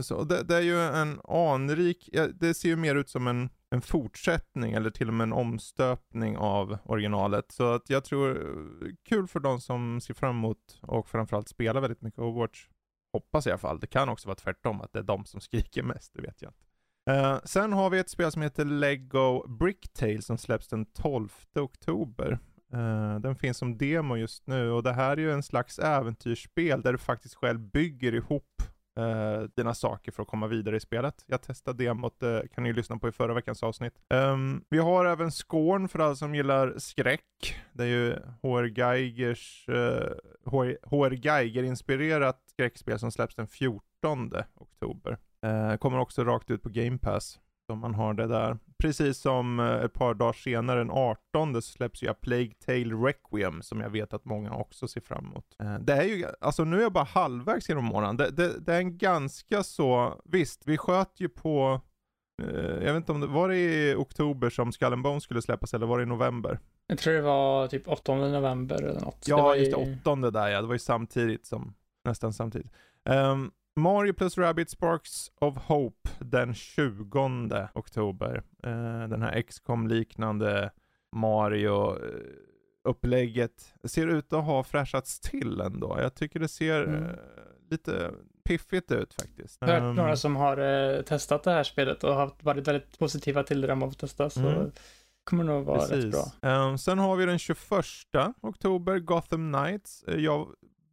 så det, det är ju en anrik, ja, det ser ju mer ut som en, en fortsättning eller till och med en omstöpning av originalet. Så att jag tror, eh, kul för de som ser fram emot och framförallt spelar väldigt mycket Overwatch. Hoppas i alla fall. Det kan också vara tvärtom, att det är de som skriker mest, det vet jag inte. Uh, sen har vi ett spel som heter Lego Bricktail som släpps den 12 oktober. Uh, den finns som demo just nu och det här är ju en slags äventyrsspel där du faktiskt själv bygger ihop eh, dina saker för att komma vidare i spelet. Jag testade demot, eh, kan ni lyssna på i förra veckans avsnitt. Um, vi har även Scorn för alla som gillar skräck. Det är ju HR Geigers, eh, HR, HR Geiger-inspirerat skräckspel som släpps den 14 oktober. Eh, kommer också rakt ut på Game Pass. Så man har det där. Precis som eh, ett par dagar senare, den 18 så släpps ju A Plague Tale Requiem som jag vet att många också ser fram emot. Eh, det är ju, alltså nu är jag bara halvvägs genom månaden. Det, det, det är en ganska så, visst vi sköt ju på eh, jag vet inte om det, var det i oktober som Skull and Bones skulle släppas eller var det i november? Jag tror det var typ 8 november eller något. Ja, det just det, i... åttonde där ja, det var ju samtidigt som, nästan samtidigt. Um, Mario plus Rabbit Sparks of Hope den 20 oktober. Uh, den här XCOM liknande Mario uh, upplägget ser ut att ha fräschats till ändå. Jag tycker det ser mm. uh, lite piffigt ut faktiskt. Jag har hört um, några som har uh, testat det här spelet och har varit väldigt positiva till det de har testat. Så mm. kommer nog vara Precis. rätt bra. Um, sen har vi den 21 oktober, Gotham Knights. Jag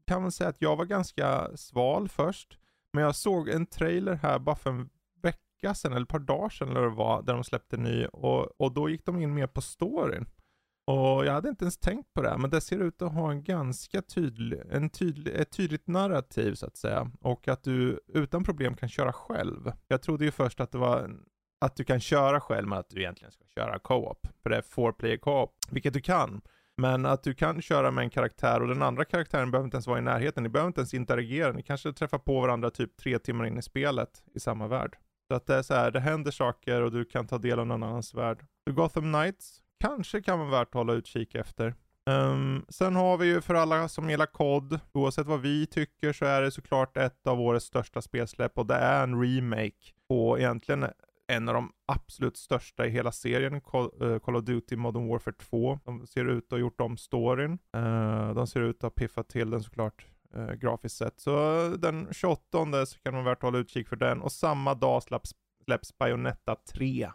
kan väl säga att jag var ganska sval först. Men jag såg en trailer här bara för en vecka sedan, eller ett par dagar sedan eller det var, där de släppte ny. Och, och då gick de in mer på storyn. Och jag hade inte ens tänkt på det, men det ser ut att ha en ganska tydlig, en tydlig, ett tydligt narrativ så att säga. Och att du utan problem kan köra själv. Jag trodde ju först att det var att du kan köra själv, men att du egentligen ska köra co-op. För det är four player co-op, vilket du kan. Men att du kan köra med en karaktär och den andra karaktären behöver inte ens vara i närheten. Ni behöver inte ens interagera. Ni kanske träffar på varandra typ tre timmar in i spelet i samma värld. Så att det är så här, det händer saker och du kan ta del av någon annans värld. The Gotham Knights kanske kan vara värt att hålla utkik efter. Um, sen har vi ju för alla som gillar kod, oavsett vad vi tycker så är det såklart ett av årets största spelsläpp och det är en remake på egentligen en av de absolut största i hela serien, Call, uh, Call of Duty Modern Warfare 2. De ser ut att ha gjort om storyn. Uh, de ser ut att ha piffat till den såklart uh, grafiskt sett. Så den 28 så kan man värt hålla utkik för den och samma dag släpps, släpps Bayonetta 3.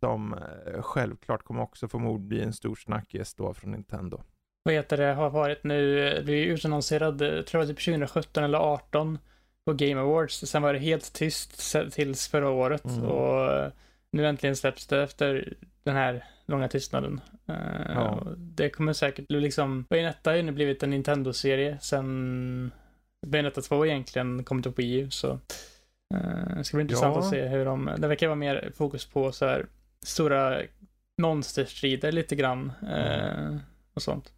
Som uh, självklart kommer också förmodligen bli en stor snackis då från Nintendo. Vad heter det, har varit nu, det är utannonserad, tror jag typ 2017 eller 2018 på Game Awards. Sen var det helt tyst tills förra året mm. och nu äntligen släpps det efter den här långa tystnaden. Eh, ja. Det kommer säkert liksom, Bayonetta har ju nu blivit en Nintendo-serie sen Bayonetta 2 egentligen kom till Wii U så uh, det ska bli intressant ja. att se hur de, det verkar vara mer fokus på så här stora monsterstrider lite grann uh, och sånt.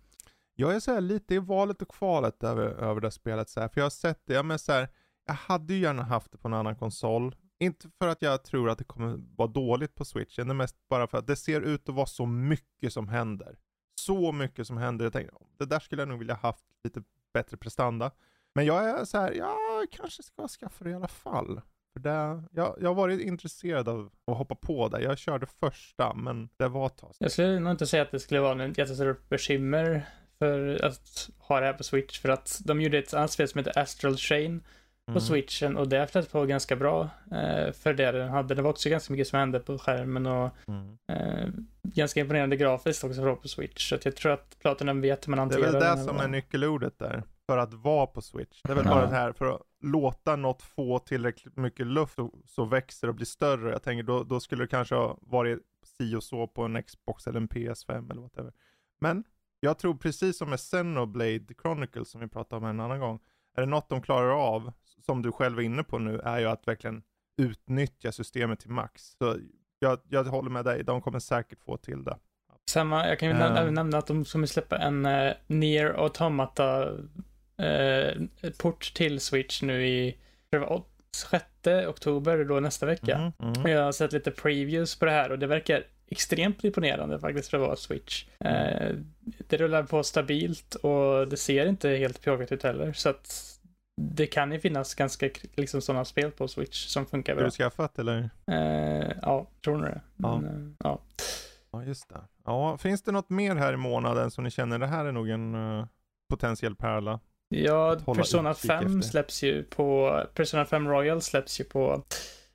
Jag är så här lite i valet och kvalet över, över det spelet så här, för jag har sett det, ja men så här, jag hade ju gärna haft det på en annan konsol. Inte för att jag tror att det kommer vara dåligt på switchen, det är mest bara för att det ser ut att vara så mycket som händer. Så mycket som händer. Jag tänkte, det där skulle jag nog vilja haft lite bättre prestanda. Men jag är så här, ja, kanske ska skaffa det i alla fall. För det, jag, jag har varit intresserad av att hoppa på det. Jag körde första, men det var ett tag Jag skulle nog inte säga att det skulle vara något jättestort bekymmer för att ha det här på Switch. För att de gjorde ett annat spel som heter Astral Chain på mm. switchen och det flöt på ganska bra eh, för det den hade. Det var också ganska mycket som hände på skärmen och mm. eh, ganska imponerande grafiskt också på switch. Så att jag tror att Platinum vet hur man hanterar Det är väl det som är nyckelordet där. För att vara på switch. Det är väl ja. bara det här, för att låta något få tillräckligt mycket luft så, så växer och blir större. Jag tänker då, då skulle det kanske ha varit si och så på en Xbox eller en PS5 eller whatever. Men jag tror precis som med Xenoblade Chronicles som vi pratade om en annan gång. Är det något de klarar av som du själv är inne på nu, är ju att verkligen utnyttja systemet till max. Så jag, jag håller med dig, de kommer säkert få till det. Samma, jag kan ju uh. nämna att de kommer släppa en uh, Near Automata uh, port till Switch nu i 6 oktober, då nästa vecka. Mm, mm. Jag har sett lite previews på det här och det verkar extremt imponerande faktiskt för att vara Switch. Uh, det rullar på stabilt och det ser inte helt pjåkigt ut heller. Så att det kan ju finnas ganska liksom sådana spel på Switch som funkar bra. Har du skaffat eller? Eh, ja, tror nog det. Men, ja. Eh, ja. ja, just det. Ja, finns det något mer här i månaden som ni känner det här är nog en uh, potentiell pärla? Ja, Persona 5 efter. släpps ju på, Persona 5 Royal släpps ju på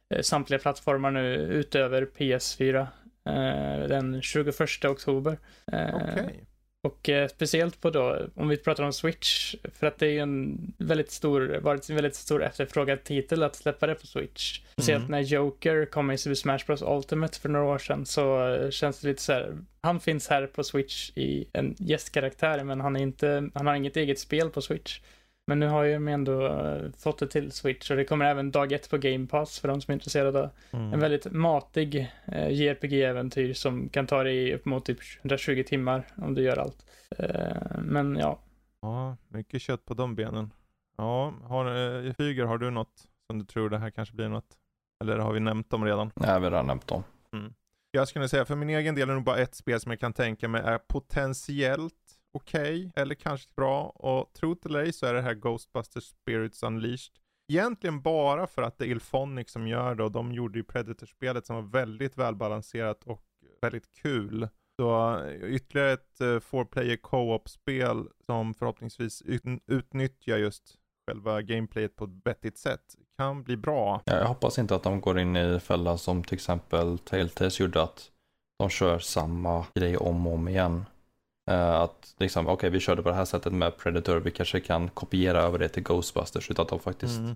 eh, samtliga plattformar nu utöver PS4 eh, den 21 oktober. Eh, Okej. Okay. Och eh, speciellt på då, om vi pratar om Switch, för att det är ju en väldigt stor, varit en väldigt stor efterfrågad titel att släppa det på Switch. Speciellt mm. när Joker kom i Super Smash Bros Ultimate för några år sedan så eh, känns det lite så här, han finns här på Switch i en gästkaraktär men han är inte, han har inget eget spel på Switch. Men nu har ju de ändå uh, fått det till Switch och det kommer även dag ett på Game Pass för de som är intresserade. Mm. En väldigt matig uh, eh, JRPG-äventyr som kan ta dig upp mot typ 120 timmar om du gör allt. Uh, men ja. Ja, mycket kött på de benen. Ja, har, uh, Fyger, har du något som du tror det här kanske blir något? Eller har vi nämnt dem redan? Nej, vi har redan nämnt dem. Mm. Jag skulle säga för min egen del är det nog bara ett spel som jag kan tänka mig är potentiellt okej, okay, eller kanske bra. Och tro eller ej så är det här Ghostbusters Spirits Unleashed. Egentligen bara för att det är Ilphonic som gör det och de gjorde ju Predator-spelet som var väldigt välbalanserat och väldigt kul. Så eh, ytterligare ett eh, uh, four player co-op-spel som förhoppningsvis utnyttjar just själva gameplayet på ett vettigt sätt kan bli bra. Ja, jag hoppas inte att de går in i fällan som till exempel Telltales gjorde att de kör samma grej om och om igen. Uh, att liksom, okej okay, vi körde på det här sättet med Predator, vi kanske kan kopiera över det till Ghostbusters utan att de faktiskt mm.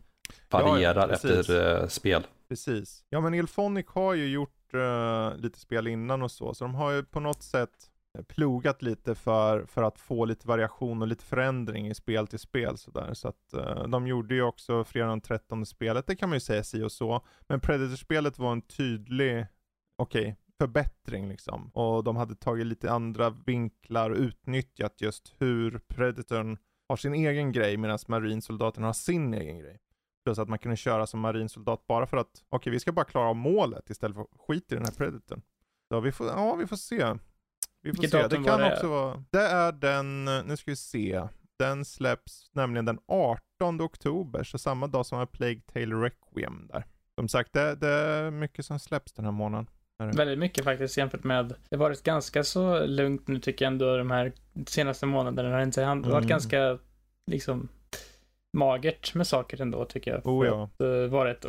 varierar ja, efter uh, spel. Precis. Ja men Ilphonic har ju gjort uh, lite spel innan och så, så de har ju på något sätt plogat lite för, för att få lite variation och lite förändring i spel till spel sådär. Så att uh, de gjorde ju också fredag den 13 spelet, det kan man ju säga si och så. Men Predator-spelet var en tydlig, okej, okay, förbättring liksom. Och de hade tagit lite andra vinklar och utnyttjat just hur Predatorn har sin egen grej medan marinsoldaten har sin egen grej. Plus att man kunde köra som marinsoldat bara för att, okej okay, vi ska bara klara av målet istället för att skita i den här Predatorn. Så vi får, ja vi får se. Vi får Vilket se. Det kan också vara, det är den, nu ska vi se. Den släpps nämligen den 18 oktober, så samma dag som har Plague Tale Requiem där. Som sagt, det, det är mycket som släpps den här månaden. Väldigt mycket faktiskt jämfört med, det har varit ganska så lugnt nu tycker jag ändå de här senaste månaderna. Det har inte varit mm. ganska, liksom, magert med saker ändå tycker jag. Oh, ja. att uh, vara ett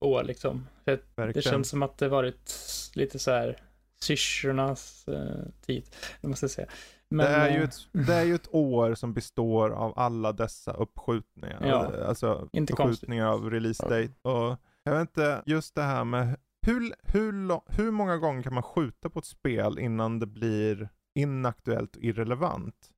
år liksom. Det känns som att det varit lite så här syrsornas uh, tid, det måste jag säga. Men, det, är ju eh, ett, det är ju ett år som består av alla dessa uppskjutningar. Ja, alltså inte uppskjutningar konstigt. av release date. Och jag vet inte, just det här med hur, hur, hur många gånger kan man skjuta på ett spel innan det blir inaktuellt och irrelevant?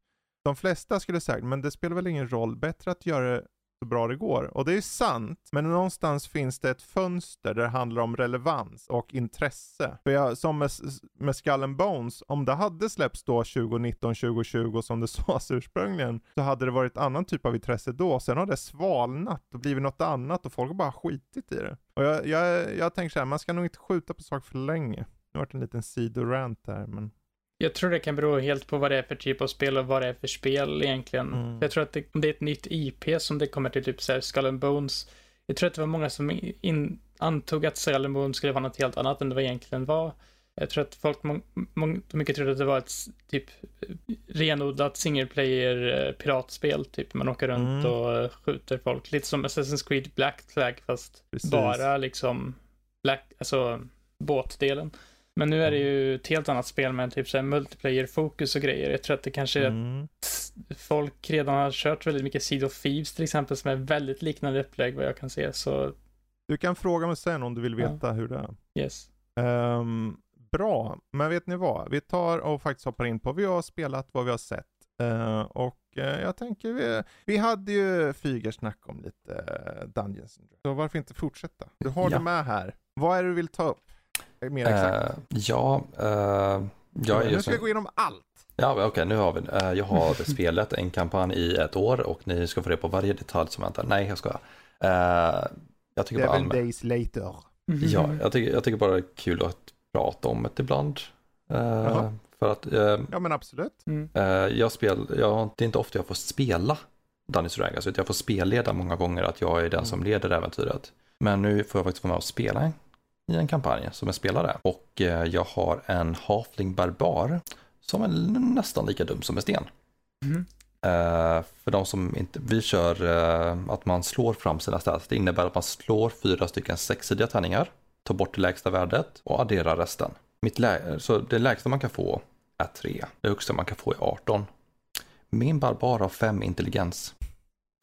De flesta skulle säga, men det spelar väl ingen roll, bättre att göra det så bra det går. Och det är sant, men någonstans finns det ett fönster där det handlar om relevans och intresse. För jag, som med, med Skull and Bones, om det hade släppts då 2019, 2020 som det (laughs) sades ursprungligen, så hade det varit annan typ av intresse då. Sen har det svalnat och blivit något annat och folk har bara skitit i det. Och jag, jag, jag tänker så här, man ska nog inte skjuta på saker för länge. Nu har det en liten sidorant här, men jag tror det kan bero helt på vad det är för typ av spel och vad det är för spel egentligen. Mm. Jag tror att det, om det är ett nytt IP som det kommer till typ såhär Skull and Bones. Jag tror att det var många som in, antog att Skull and Bones skulle vara något helt annat än det egentligen var. Jag tror att folk må, må, mycket trodde att det var ett typ renodlat single player eh, piratspel. Typ man åker runt mm. och skjuter folk. Lite som Assassin's Creed Black Flag fast Precis. bara liksom Black, alltså båtdelen. Men nu är det ju ett helt annat spel med typ såhär multiplayer-fokus och grejer. Jag tror att det kanske mm. att folk redan har kört väldigt mycket Seed of Thieves till exempel som är väldigt liknande upplägg vad jag kan se. Så... Du kan fråga mig sen om du vill veta ja. hur det är. Yes. Um, bra, men vet ni vad? Vi tar och faktiskt hoppar in på vad vi har spelat, vad vi har sett. Uh, och uh, jag tänker, vi, vi hade ju Fygersnack om lite uh, Dungeons Så varför inte fortsätta? Du har ja. det med här. Vad är det du vill ta upp? Mer exakt. Uh, ja, uh, jag är Nu ska vi gå igenom allt. Ja, okej, okay, nu har vi uh, Jag har (laughs) spelat en kampanj i ett år och ni ska få reda på varje detalj som väntar. Nej, jag skojar. Uh, jag tycker Seven bara days later. Ja, jag tycker, jag tycker bara det är kul att prata om det ibland. Uh, för att, uh, ja men absolut. Mm. Uh, jag spel, jag, det är inte ofta jag får spela Dungeons Dragons, utan jag får spelleda många gånger att jag är den mm. som leder äventyret. Men nu får jag faktiskt vara med och spela i en kampanj som jag spelare. Och eh, jag har en Halfling Barbar som är nästan lika dum som en sten. Mm. Uh, för de som inte, vi kör uh, att man slår fram sina stats. Det innebär att man slår fyra stycken sexsidiga tärningar, tar bort det lägsta värdet och adderar resten. Mitt lä så det lägsta man kan få är 3, det högsta man kan få är 18. Min barbar har 5 intelligens.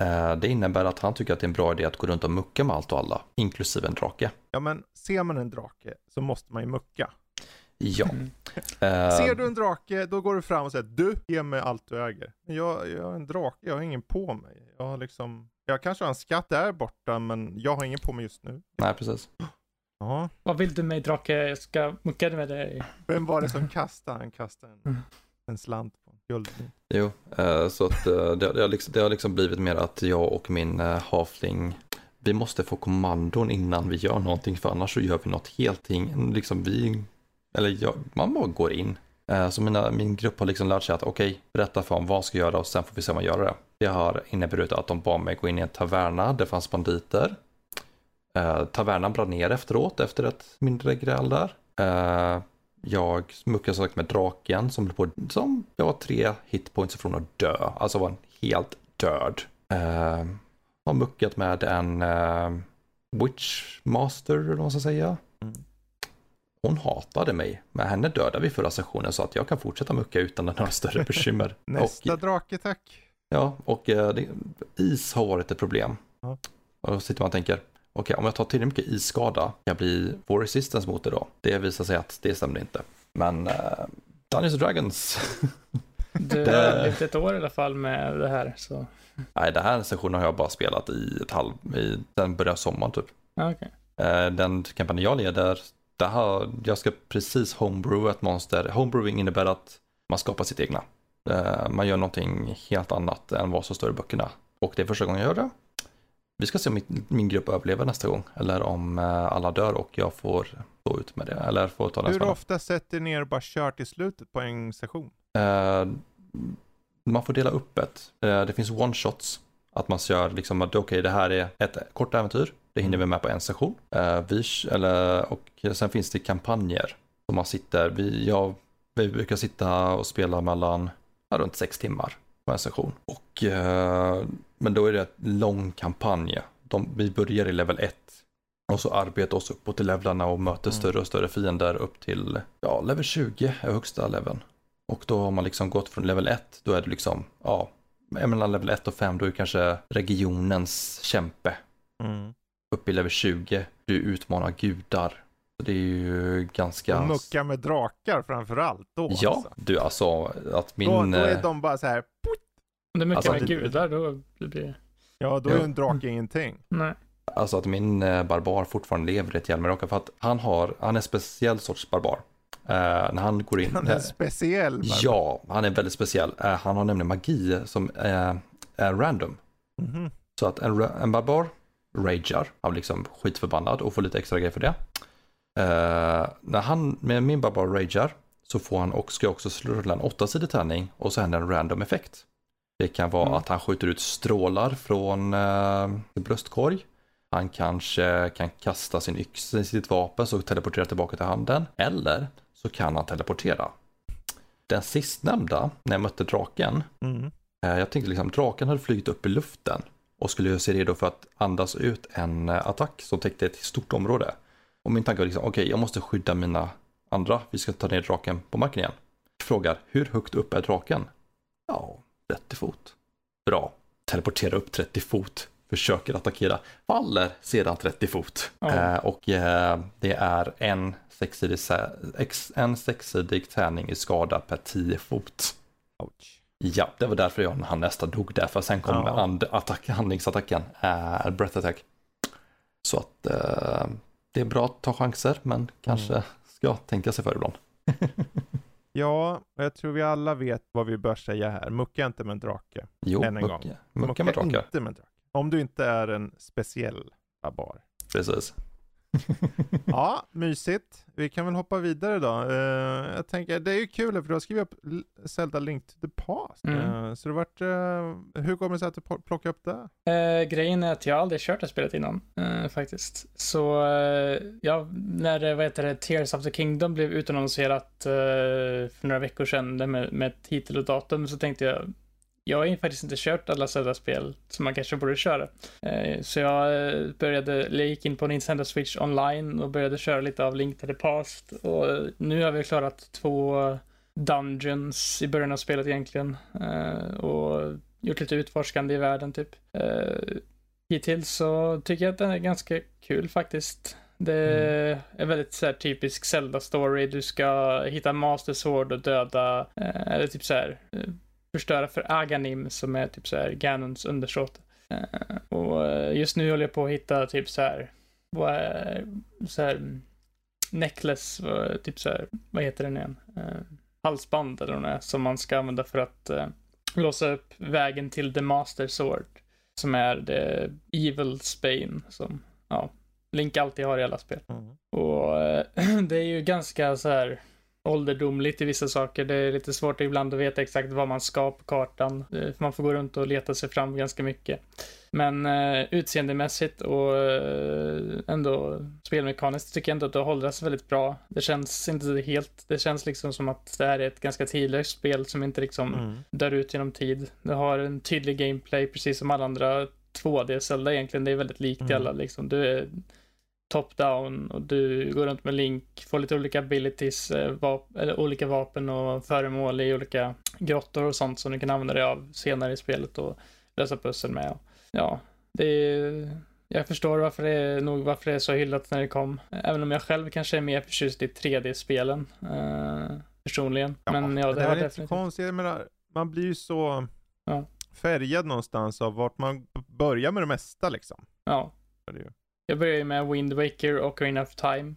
Uh, det innebär att han tycker att det är en bra idé att gå runt och mucka med allt och alla, inklusive en drake. Ja men ser man en drake så måste man ju mucka. Ja. Mm. Uh, Ser du en drake, då går du fram och säger du, ge mig allt du äger. Jag, jag är en drake, jag har ingen på mig. Jag har liksom, jag kanske har en skatt där borta, men jag har ingen på mig just nu. Nej, precis. Ja. Vad vill du mig drake? Jag ska mucka med dig. Vem var det som kastade? Han kastade en, mm. en slant guldmynt. Jo, eh, så att eh, det, det, har liksom, det har liksom blivit mer att jag och min eh, halfling vi måste få kommandon innan vi gör någonting för annars så gör vi något helt liksom vi, eller jag, man bara går in. Så mina, min grupp har liksom lärt sig att okej, okay, berätta för dem vad jag ska göra och sen får vi se om man gör det. Det har inneburit att de bad mig gå in i en taverna, det fanns banditer. Eh, tavernan brann ner efteråt efter ett mindre gräl där. Eh, jag smuckade sagt med draken som, på, som jag var tre hitpoints ifrån att dö, alltså var helt död. Eh, har muckat med en uh, Witchmaster, eller vad man ska säga. Mm. Hon hatade mig, men henne dödade vi förra sessionen så att jag kan fortsätta mucka utan några större (laughs) bekymmer. (laughs) Nästa och, drake tack. Ja, och uh, det, is har varit ett problem. Mm. Och då sitter man och tänker, okej okay, om jag tar tillräckligt mycket isskada, kan jag bli vår resistance mot det då? Det visar sig att det stämde inte. Men uh, Dungeons Dragons. (laughs) du har levt ett år i alla fall med det här. Så. Nej, den här sessionen har jag bara spelat i ett halv, i, den börjar sommaren typ. Okay. Eh, den kampanjen jag leder, där har, jag ska precis homebrew ett monster. Homebrewing innebär att man skapar sitt egna. Eh, man gör någonting helt annat än vad som står i böckerna. Och det är första gången jag gör det. Vi ska se om min grupp överlever nästa gång eller om eh, alla dör och jag får stå ut med det. Eller får ta Hur ofta sätter ni er bara kör till slutet på en session? man får dela upp det. Det finns one-shots. Att man kör liksom att okej, okay, det här är ett kort äventyr. Det hinner vi med på en session. Uh, vi, eller, och sen finns det kampanjer. Som man sitter, vi, ja, vi brukar sitta och spela mellan ja, runt sex timmar på en session. Och, men då är det en lång kampanj. De, vi börjar i level 1 och så arbetar oss uppåt till levlarna och möter mm. större och större fiender upp till ja, level 20 är högsta leveln. Och då har man liksom gått från level 1, då är det liksom, ja, mellan level 1 och 5 då är det kanske regionens kämpe. Mm. Upp i level 20, du utmanar gudar. Så det är ju ganska... Och mucka med drakar framförallt då Ja, alltså. du alltså att min... Då, då är de bara så här... Om det är mycket alltså, med gudar då blir det... Ja, då är ju en drake ingenting. Nej. Alltså att min eh, barbar fortfarande lever i ett Hjälmarocka för att han har, han är speciell sorts barbar. Uh, när han går in. Han är speciell. Ja, han är väldigt speciell. Uh, han har nämligen magi som uh, är random. Mm -hmm. Så att en, en barbar ragear, han blir liksom skitförbannad och får lite extra grejer för det. när han med min barbar ragear så får han och ska också rulla en åttasidig tärning och så händer en random effekt. Det kan vara mm. att han skjuter ut strålar från uh, bröstkorg. Han kanske kan kasta sin yxa i sitt vapen så teleportera tillbaka till handen. Eller så kan han teleportera. Den sistnämnda, när jag mötte draken, mm. Eh, jag tänkte liksom draken hade flugit upp i luften och skulle göra sig redo för att andas ut en eh, attack som täckte ett stort område. Och min tanke var liksom, okej, okay, jag måste skydda mina andra, vi ska ta ner draken på marken igen. Frågar, hur högt upp är draken? Ja, 30 fot. Bra, teleportera upp 30 fot, försöker attackera, faller sedan 30 fot. Mm. Eh, och eh, det är en sexsidig, en sexsidig tärning i skada per 10 fot. Ouch. Ja, det var därför jag han nästan dog där, för sen kom ja. and, attack, handlingsattacken, äh, breath attack. Så att äh, det är bra att ta chanser, men kanske mm. ska tänka sig för ibland. (laughs) ja, jag tror vi alla vet vad vi bör säga här. Mucka inte med en drake. Jo, Än en mucka, gång. mucka, mucka med drake. inte med drake. Om du inte är en speciell barbar. Precis. (laughs) ja, mysigt. Vi kan väl hoppa vidare då. Uh, jag tänker, det är ju kul för du har skrivit upp Zelda Link to the Past. Mm. Uh, så det vart, uh, hur kommer det sig att du plockade upp det? grejen är att jag aldrig kört det spelet innan, faktiskt. Så, ja, när, vad heter det, Tears of the Kingdom blev utannonserat för några veckor sedan med, med titel och datum så tänkte jag, jag har ju faktiskt inte kört alla Zelda-spel som man kanske borde köra. Eh, så jag eh, började, eller gick in på Nintendo Switch online och började köra lite av Link to the Past. Och nu har vi klarat två Dungeons i början av spelet egentligen. Eh, och gjort lite utforskande i världen typ. Hittills så tycker jag att den är ganska kul faktiskt. Det mm. är väldigt så här, typisk Zelda-story. Du ska hitta Master Sword och döda, eller typ så här, förstöra för Aganim som är typ så här Ganons undersåte. Uh, och eh, just nu håller jag på att hitta typ så här, vad är, så här necklace, typ så här, vad heter den igen? Uh, halsband eller är, som man ska använda för att låsa upp vägen till The Master Sword. som är det Evil Spain som, ja, Link alltid har i alla spel. Mm. Och eh, (clears throat) det är ju ganska så här ålderdomligt i vissa saker. Det är lite svårt ibland att veta exakt vad man ska på kartan. Eh, Man får gå runt och leta sig fram ganska mycket. Men eh, utseendemässigt och eh, ändå spelmekaniskt tycker jag ändå att det hålls väldigt bra. Det känns inte helt, det känns liksom som att det här är ett ganska tidlöst spel som inte liksom Mm. dör ut genom tid. Det har en tydlig gameplay precis som alla andra 2D-Zelda egentligen. Det är väldigt likt i Mm. alla liksom. Du är top-down och du går runt med Link, får lite olika abilities, eh, vap- eller olika vapen och föremål i olika grottor och sånt som du kan använda dig av senare i spelet och lösa pussel med. Ja, det är... Jag förstår varför det är, nog varför det är så hyllat när det kom. Även om jag själv kanske är mer förtjust i 3D-spelen. Eh, personligen. Men ja, det, är väl inte så definitivt... konstigt. Menar, man blir ju så Ja. färgad någonstans av vart man börjar med det mesta liksom. Ja. Det är det ju. Jag började ju med Wind Waker och Ocarina of Time.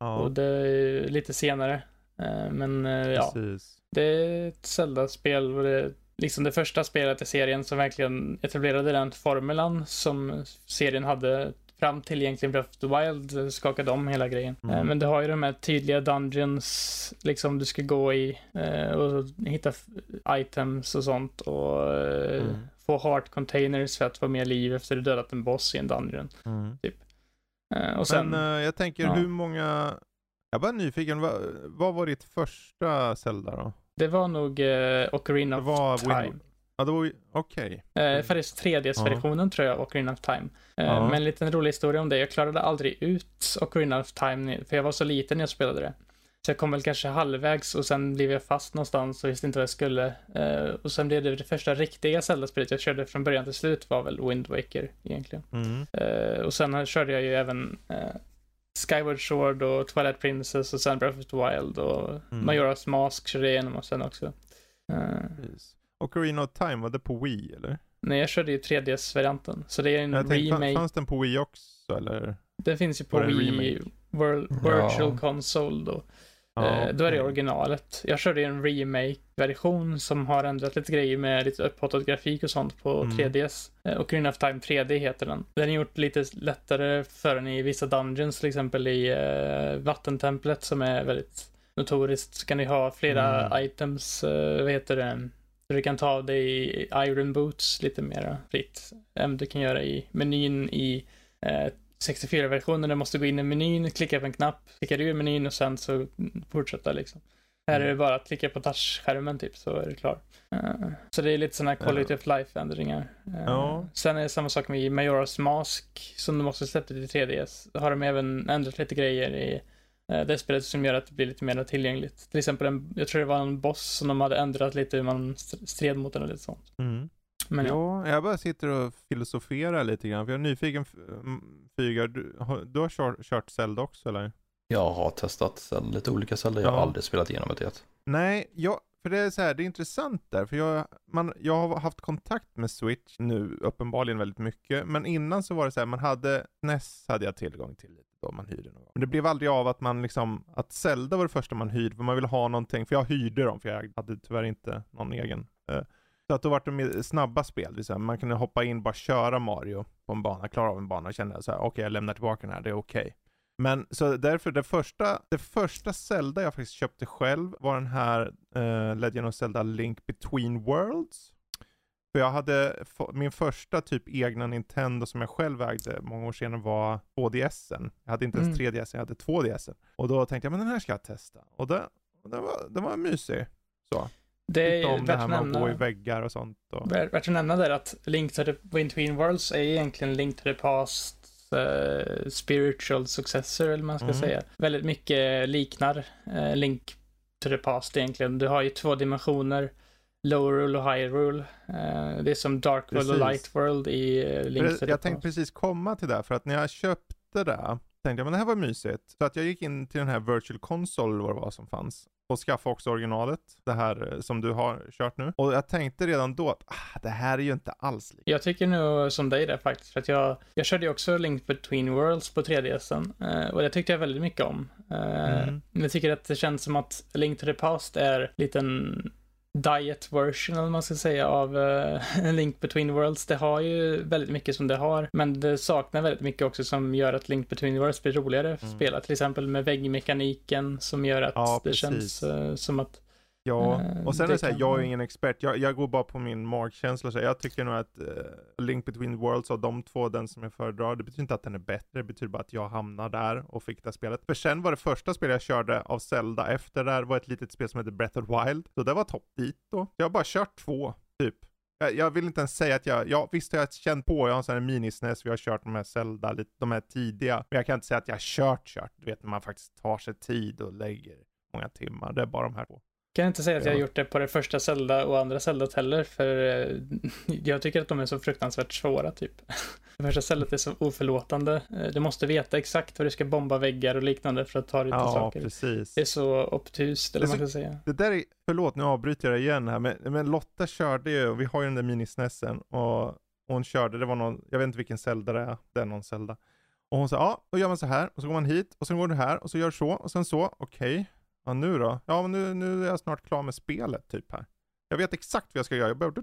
Ja, Och det är lite senare. Eh, Men eh, ja, precis. det är ett Zelda-spel och det liksom det första spelet i serien som verkligen etablerade den formulan som serien hade fram till egentligen Breath of the Wild skakade om hela grejen. Mm. Eh, Men det har ju de här tydliga dungeons, liksom du ska gå i och hitta items och sånt och Mm. få heart containers för att få mer liv efter du dödat en boss i en dungeon. Mm. Eh, Och sen, Men eh, jag tänker ja. hur många, jag bara nyfiken, vad, vad var ditt första Zelda då? det var nog eh, Ocarina Det of var Time. Wind... Ja, det var okej. Eh, faktiskt 3DS-versionen tror jag, Ocarina of Time. Eh, Ja. Men en liten rolig historia om det. Jag klarade aldrig ut Ocarina of Time, för jag var så liten när jag spelade det. Så jag kom väl kanske halvvägs och sen blev jag fast någonstans och visste inte vad jag skulle. Eh, och sen blev det det första riktiga Zelda-spelet jag körde från början till slut var väl Wind Waker egentligen. Mm. Eh, och sen körde jag ju även eh, Skyward Sword och Twilight Princess och sen Breath of the Wild och Mm. Majora's Mask körde jag igenom och sen också. Eh, Precis. Ocarina of Time, var det på Wii eller? nej, jag körde ju 3DS-varianten. Så det är en Jag tänkte, remake. fanns den på Wii också eller? Den finns ju på Wii? World, Ja. Virtual Console då. Ja, eh, då är det okej. originalet. Jag körde en remake-version som har ändrat lite grejer med lite upphottad grafik och sånt på Mm. 3DS. Eh, och Green of Time 3D heter den. Den är gjort lite lättare för den i vissa dungeons, till exempel i eh, vattentemplet som är väldigt notoriskt. Så kan du ha flera Mm. items, eh, vad heter det? Så du kan ta av dig i Iron Boots lite mer fritt. Än du kan göra i menyn i eh, 64-versionen. Du måste gå in i menyn, klicka på en knapp, klicka ur menyn och sen så fortsätta liksom. Här är det bara att klicka på touchskärmen typ så är det klar. Eh, så det är lite sådana quality of life ändringar. Eh, Ja. Sen är det samma sak med Majora's Mask som de också släppte till 3DS. Då har de även ändrat lite grejer i eh, det spelet som gör att det blir lite mer tillgängligt. Till exempel, en, jag tror det var en boss som de hade ändrat lite hur man st- stred mot den och lite sånt. Mm. Men ja. Ja, jag bara sitter och filosoferar lite grann, för jag är nyfiken, Fygar, du, har- du har kört, kört Zelda också eller? Jag har testat Zelda- lite olika Zelda, jag har Ja. aldrig spelat igenom ett. Nej, jag, för det är så här, det är intressant där, för jag, man, jag har haft kontakt med Switch nu uppenbarligen väldigt mycket, men innan så var det så här, man hade, NES hade jag tillgång till lite då man hyrde någon gång. Men det blev aldrig av att man liksom, att Zelda var det första man hyrde, för man ville ha någonting, för jag hyrde dem, för jag hade tyvärr inte någon egen. Eh, Så att då var det mer snabba spel, man kunde hoppa in, bara köra Mario på en bana, klara av en bana och känna så här, okej jag lämnar tillbaka den här, det är okej. Men så därför, det första, det första Zelda jag faktiskt köpte själv var den här eh, Legend of Zelda Link Between Worlds. För jag hade, min första typ egna Nintendo som jag själv ägde många år senare var 2DSen. Jag hade inte ens Mm. 3DS, jag hade 2DSen. Och då tänkte jag, men den här ska jag testa. Och det, och den, var, den var mysig. Så. Det är om det här med att gå i nämna. väggar och sånt. Och, Värt att nämna där att Link to the Between Worlds är egentligen Link to the Past eh, spiritual successor, eller man ska Mm. säga. Väldigt mycket liknar eh, Link to the Past egentligen. Du har ju två dimensioner, Lower Rule och High Rule. Eh, det är som Dark World och. Light World i Link to the jag Past. tänkte precis komma till det, för att när jag köpte det, tänkte jag men det här var mysigt. Så att jag gick in till den här Virtual Console, vad det var som fanns, och skaffade också originalet, det här eh, som du har kört nu. Och jag tänkte redan då att ah, det här är ju inte alls lika. Jag tycker nog som dig där faktiskt, för att jag, jag körde ju också Link Between Worlds på 3DSen eh, och det tyckte jag väldigt mycket om. Eh, Mm. Jag tycker att det känns som att Link to the Past är liten diet version, eller man ska säga, av uh, (laughs) Link Between Worlds. Det har ju väldigt mycket som det har, men det saknar väldigt mycket också som gör att Link Between Worlds blir roligare att mm. spela. Till exempel med väggmekaniken som gör att ja, det känns uh, som att Ja, eh, och sen det är det så här, jag är ingen expert. Jag, jag går bara på min magkänsla. Så jag tycker nog att uh, Link Between Worlds av de två, den som jag föredrar, det betyder inte att den är bättre. Det betyder bara att jag hamnar där och fick det spelet. För sen var det första spelet jag körde av Zelda efter det här var ett litet spel som heter Breath of Wild. Så det var topp dit då. Jag har bara kört två, typ. Jag, jag vill inte ens säga att jag, ja visst har jag känt på, jag har en sån här minisnes, vi har kört de här Zelda, lite, de här tidiga. Men jag kan inte säga att jag har kört, kört. Du vet när man faktiskt tar sig tid och lägger många timmar. Det är bara de här två kan inte säga att jag har gjort det på det första Zelda och andra Zelda heller, för eh, jag tycker att de är så fruktansvärt svåra typ. (laughs) Det första Zelda är så oförlåtande. Eh, du måste veta exakt vad du ska bomba väggar och liknande för att ta dig till ja, saker. Precis. Det är så obtust, eller vad man ska säga. Det där är, förlåt nu avbryter jag igen här, men, men Lotta körde ju, och vi har ju den där minisnessen, och hon körde, det var någon, jag vet inte vilken Zelda det är, det är någon Zelda. Och hon sa, ja, då gör man så här, och så går man hit, och sen går du här, och så gör så, och sen så, okej. Okay. Ja, nu då? Ja, men nu, nu är jag snart klar med spelet typ här. Jag vet exakt vad jag ska göra. Jag behöver...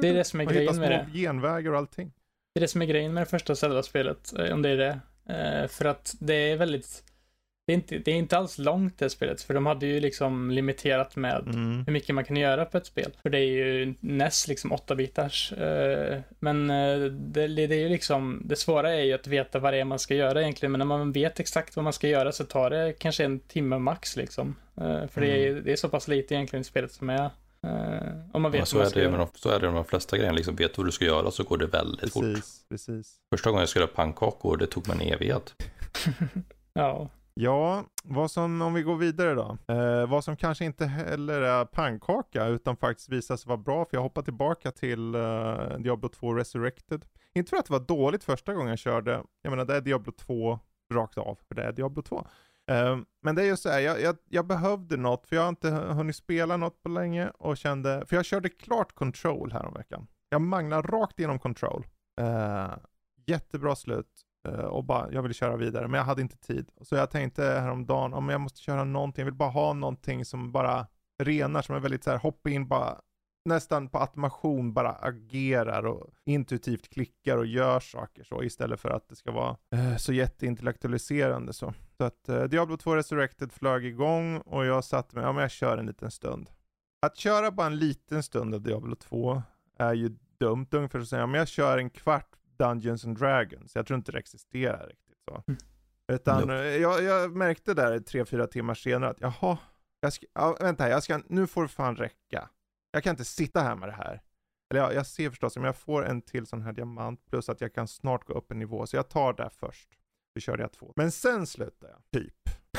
Det är det som är grejen med det. genvägar och allting. Det är det som är grejen med det första Zelda-spelet, eh, om det är det. Eh, för att det är väldigt det är, inte, det är inte alls långt det spelet, för de hade ju liksom limiterat med mm. hur mycket man kan göra på ett spel. För det är ju NES liksom 8-bitars. Eh, men eh, det, det, är ju liksom, det svåra är ju att veta vad det är man ska göra egentligen, men när man vet exakt vad man ska göra så tar det kanske en timme max liksom. Eh, för mm. det, är, det är så pass lite egentligen i spelet som är om man vet ja, så, är det de, så är det med de flesta grejerna, liksom vet vad du ska göra så går det väldigt precis, fort. Precis. Första gången jag skulle göra pannkakor, det tog mig en evighet. (laughs) ja. Ja, vad som, om vi går vidare då. Eh, vad som kanske inte heller är pannkaka utan faktiskt visar sig vara bra, för jag hoppar tillbaka till eh, Diablo 2 Resurrected. Inte för att det var dåligt första gången jag körde, jag menar det är Diablo 2 rakt av, för det är Diablo 2. Eh, men det är ju så här, jag, jag, jag, behövde något, för jag har inte hunnit spela något på länge och kände, för jag körde klart Control häromveckan. veckan. Jag manglade rakt igenom Control. Eh, jättebra slut. Eh, och bara, jag ville köra vidare, men jag hade inte tid. Så jag tänkte häromdagen, om jag måste köra någonting, jag vill bara ha någonting som bara renar, som är väldigt så här, hoppa in bara, nästan på automation bara agerar och intuitivt klickar och gör saker så, istället för att det ska vara eh, så jätteintellektualiserande så. Så att eh, Diablo 2 Resurrected flög igång och jag satte mig, ja men jag kör en liten stund. Att köra bara en liten stund av Diablo 2 är ju dumt, ungefär så säga, men jag kör en kvart Dungeons and Dragons. Jag tror inte det existerar riktigt så. Mm. Utan nope. Eh, jag, jag, märkte där tre, fyra timmar senare att jaha, jag ska, ja, vänta här, jag ska, nu får det fan räcka. Jag kan inte sitta här med det här. Eller ja, jag ser förstås om jag får en till sån här diamant plus att jag kan snart gå upp en nivå. Så jag tar det först. Så körde jag två. Men sen slutar jag, typ.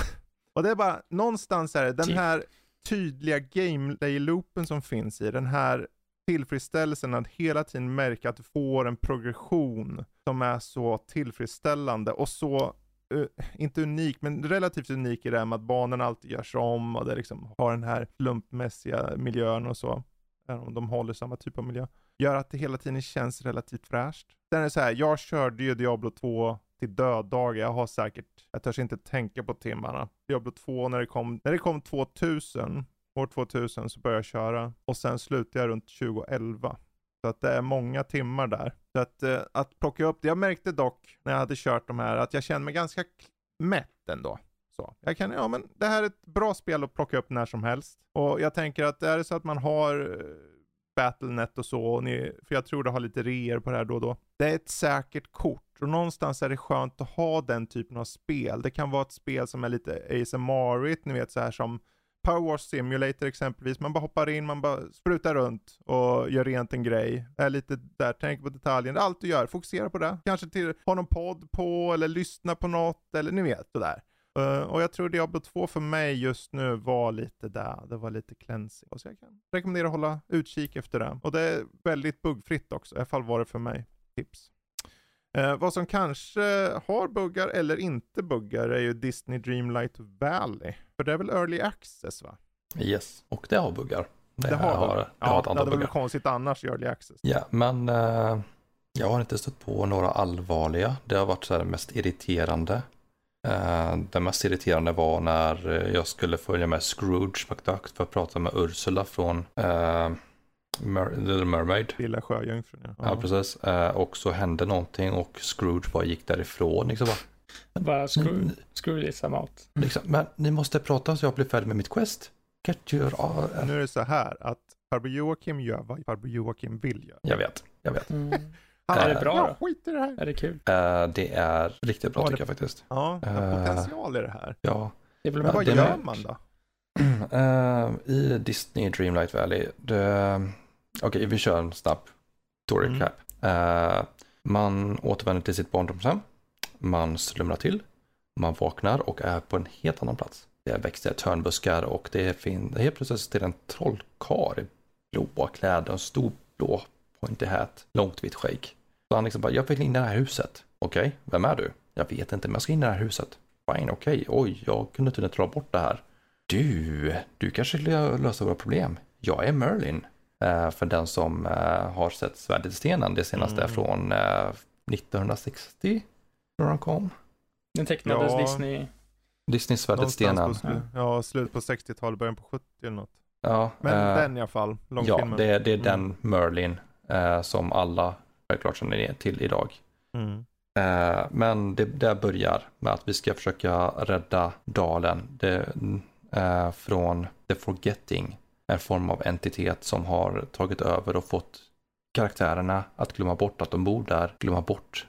(laughs) Och det är bara, någonstans är det den typ. här tydliga gameplay-loopen som finns i den här tillfredsställelsen att hela tiden märka att du får en progression som är så tillfredsställande och så Uh, inte unik, men relativt unik i det här med att banorna alltid görs om och det liksom har den här slumpmässiga miljön och så. Även om de håller samma typ av miljö. Gör att det hela tiden känns relativt fräscht. Sen är det så här, jag körde ju Diablo 2 till döddagar. Jag har säkert, jag törs inte tänka på timmarna. Diablo 2 när det kom, när det kom 2000 år 2000 så började jag köra och sen slutade jag runt 2011. Så att det är många timmar där. Så att, eh, att plocka upp det. Jag märkte dock när jag hade kört de här att jag kände mig ganska mätt ändå. Så jag kan, ja men det här är ett bra spel att plocka upp när som helst. Och jag tänker att är det så att man har eh, Battlenet och så, och ni, för jag tror det har lite reor på det här då och då. Det är ett säkert kort och någonstans är det skönt att ha den typen av spel. Det kan vara ett spel som är lite ASMR-igt, ni vet så här som Power Wars Simulator exempelvis, man bara hoppar in, man bara sprutar runt och gör rent en grej. Är lite där, tänker på detaljen, allt du gör, fokusera på det. Kanske till, ha någon podd på eller lyssna på något eller ni vet sådär. Uh, och jag tror Diablo 2 för mig just nu var lite där, det var lite cleansing. Så jag kan rekommendera att hålla utkik efter det. Och det är väldigt buggfritt också, i alla fall var det för mig. Tips. Eh, vad som kanske har buggar eller inte buggar är ju Disney Dreamlight Valley. För det är väl Early Access va? Yes, och det har buggar. Det, det har, har, det ja, har ett antal det hade varit konstigt annars i Early Access. Ja, men eh, jag har inte stött på några allvarliga. Det har varit så här mest irriterande. Uh, det mest irriterande var när jag skulle följa med Scrooge McDuck för att prata med Ursula från uh, Mer Little Mermaid. Lilla sjöjungfrun ja. Ja, precis. Uh, och så hände någonting och Scrooge bara gick därifrån. Liksom bara, bara Scrooge, Scrooge is out. Liksom, men ni måste prata så jag blir färdig med mitt quest. Get your... Nu är det så här att farbror Joakim gör vad farbror Joakim vill göra. Jag vet, jag vet. Mm. är det bra då? skit i det här. Är det kul? Uh, det är riktigt bra tycker jag faktiskt. Ja, det har potential i det här. Ja. Det Men vad gör man då? Uh, (clears throat) I Disney Dreamlight Valley, okej okay, vi kör en snabb story mm. Uh, man återvänder till sitt barndomshem, man slumrar till, man vaknar och är på en helt annan plats. Det växer törnbuskar och det finns helt plötsligt till en trollkarl i blåa kläder, en stor blå pointy hat, långt vitt skägg. Så han liksom bara, jag vill in i det här huset. Okej, okay, vem är du? Jag vet inte, men jag ska in i det här huset. Fine, okej, okay. oj, jag kunde tydligen dra bort det här. Du, du kanske löser våra problem. Jag är Merlin. Uh, för den som uh, har sett Svärdet i stenen, det senaste mm. från uh, eh, 1960, när den kom. Den tecknades ja. Disney. Disney Svärdet i stenen. Slu ja, slut på 60-talet, början på 70 eller något. Ja, Men den i alla fall, långfilmen. Ja, det, det är mm. den Merlin som alla självklart känner till idag. Mm. Eh, men det där börjar med att vi ska försöka rädda dalen det, eh, från The Forgetting. En form av entitet som har tagit över och fått karaktärerna att glömma bort att de bor där, glömma bort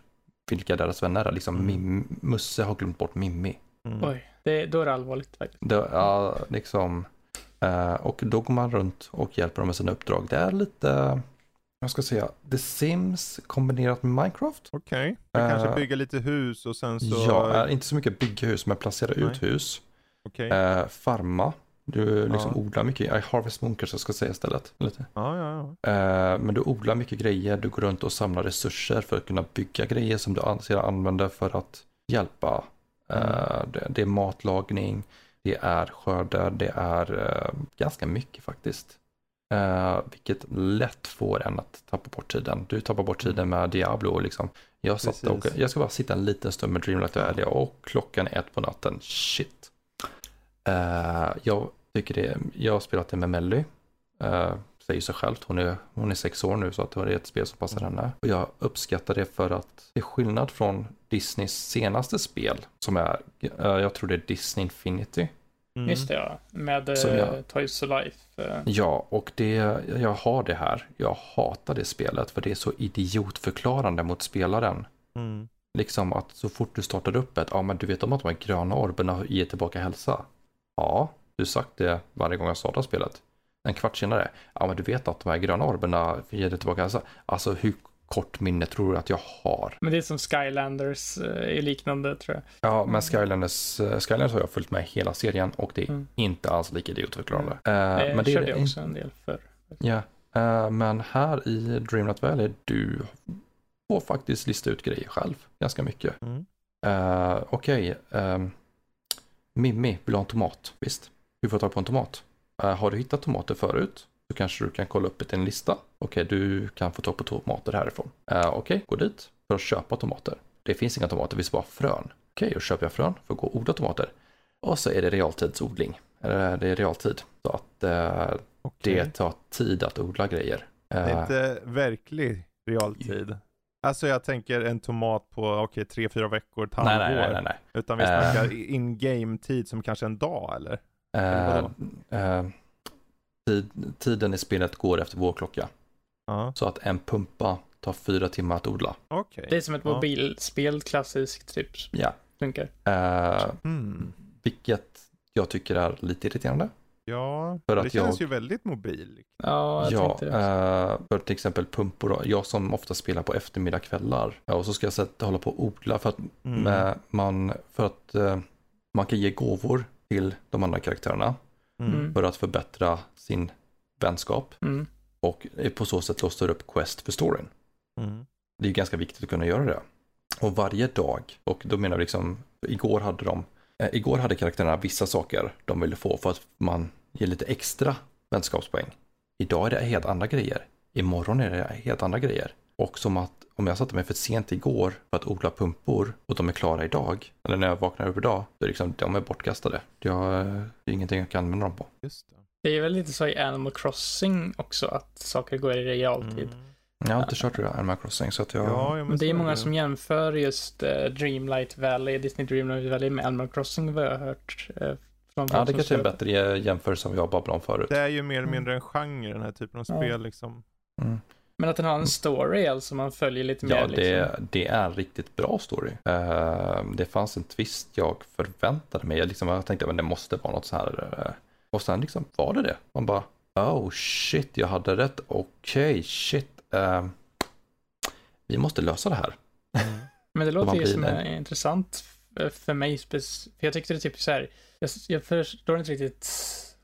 vilka deras vänner är. Liksom mm. Mim, Musse har glömt bort Mimmi. Mm. Oj, det, då är det allvarligt faktiskt. Det, ja, liksom. Eh, och då går man runt och hjälper dem med sina uppdrag. Det är lite jag ska säga, The Sims kombinerat med Minecraft. Okej, okay. uh, kanske bygga lite hus och sen så... Ja, inte så mycket bygga hus, men placera Nej. ut hus. Okay. Eh, farma. Du liksom ja. odlar mycket, I Harvest Moon kanske jag ska säga istället. Lite. Ja, ja, ja. Uh, men du odlar mycket grejer, du går runt och samlar resurser för att kunna bygga grejer som du sedan använder för att hjälpa. Mm. Det, det, är matlagning, det är skörder, det är ganska mycket faktiskt. Uh, vilket lätt får en att tappa bort tiden. Du tappar bort tiden med Diablo och liksom. Jag, satt och, jag ska bara sitta en liten stund med Dreamlight Valley och klockan är ett på natten. Shit. Uh, jag tycker det, jag har spelat det med Melly. Uh, säger sig självt, hon är, hon är sex år nu så att det är ett spel som passar henne. Och jag uppskattar det för att det är skillnad från Disneys senaste spel som är, jag tror det är Disney Infinity. Mm. Just det, ja. Med jag, uh, Toys to Life. Uh. Ja, och det, jag har det här. Jag hatar det spelet för det är så idiotförklarande mot spelaren. Mm. Liksom att så fort du startar upp ett, ja men du vet om att de här gröna orberna ger tillbaka hälsa. Ja, du sagt det varje gång jag startar spelet. En kvart senare, ja men du vet att de här gröna orberna ger dig tillbaka hälsa. Alltså hur kort minne tror du att jag har? Men det är som Skylanders är eh, liknande tror jag. Ja, men Skylanders, eh, Skylanders har jag följt med hela serien och det är mm. inte alls lika idiotförklarande. Mm. Uh, men det körde jag också en del för. Ja, uh, men här i Dreamlight Valley, du får faktiskt lista ut grejer själv ganska mycket. Mm. Uh, Okej, okay. um, Mimmi vill ha en tomat, visst. Hur får tag på en tomat? har du hittat tomater förut? så kanske du kan kolla upp i en lista. Okej, okay, du kan få tag på tomater härifrån. Uh, Okej, okay, gå dit för att köpa tomater. Det finns inga tomater, det finns bara frön. Okej, okay, då köper jag frön för att gå och odla tomater. Och så är det realtidsodling. Eller det är realtid. Så att uh, det tar tid att odla grejer. Det är inte verklig realtid. Alltså jag tänker en tomat på, okej, okay, tre, fyra veckor, ett halvår. Nej, nej, nej, nej. Utan vi snackar uh, in-game tid som kanske en dag eller? Uh, uh, tid, tiden i spelet går efter vår klocka. Uh. Så att en pumpa tar fyra timmar att odla. Okay. Det är som ett uh. mobilspel, klassiskt typ. Ja. Funkar. Uh, mm. Vilket jag tycker är lite irriterande. Ja, för det känns jag... ju väldigt mobil. Ja, jag ja, tänkte det. Uh, för till exempel pumpor. Då. Jag som ofta spelar på eftermiddagskvällar. Ja, och så ska jag sätta, hålla på och odla för att, mm. med, man, för att uh, man kan ge gåvor till de andra karaktärerna. Mm. för att förbättra sin vänskap. Mm. Och på så sätt låser upp quest för storyn. Mm. Det är ganska viktigt att kunna göra det. Och varje dag, och då menar vi liksom, igår hade de, eh, igår hade karaktärerna vissa saker de ville få för att man ger lite extra vänskapspoäng. Idag är det helt andra grejer. Imorgon är det helt andra grejer. Och som att om jag satte mig för sent igår för att odla pumpor och de är klara idag, eller när jag vaknar upp idag, då är liksom, de är bortkastade. Jag, det är ingenting jag kan använda dem på. Just det. Det är väl lite så i Animal Crossing också, att saker går i realtid. Mm. Jag har inte kört det där Animal Crossing så att jag... Ja, ja, men det är många det. som jämför just uh, Dreamlight Valley, Disney Dreamlight Valley med Animal Crossing vad jag har hört. Uh, från Ja, det kanske är en bättre jämförelse som vi har babblade om förut. Det är ju mer eller Mm. mindre en genre, den här typen av Ja. spel liksom. Mm. Men att den har en story alltså, man följer lite mer Ja, liksom. det, det är en riktigt bra story. Eh, det fanns en twist jag förväntade mig. Jag, liksom, jag tänkte att det måste vara något så här. eh, och sen liksom var det det. Man bara, oh shit, jag hade rätt. Okej, shit. Eh, vi måste lösa det här. Men det låter ju som det. är intressant för mig. För jag tyckte det typ så här. Jag, jag förstår inte riktigt.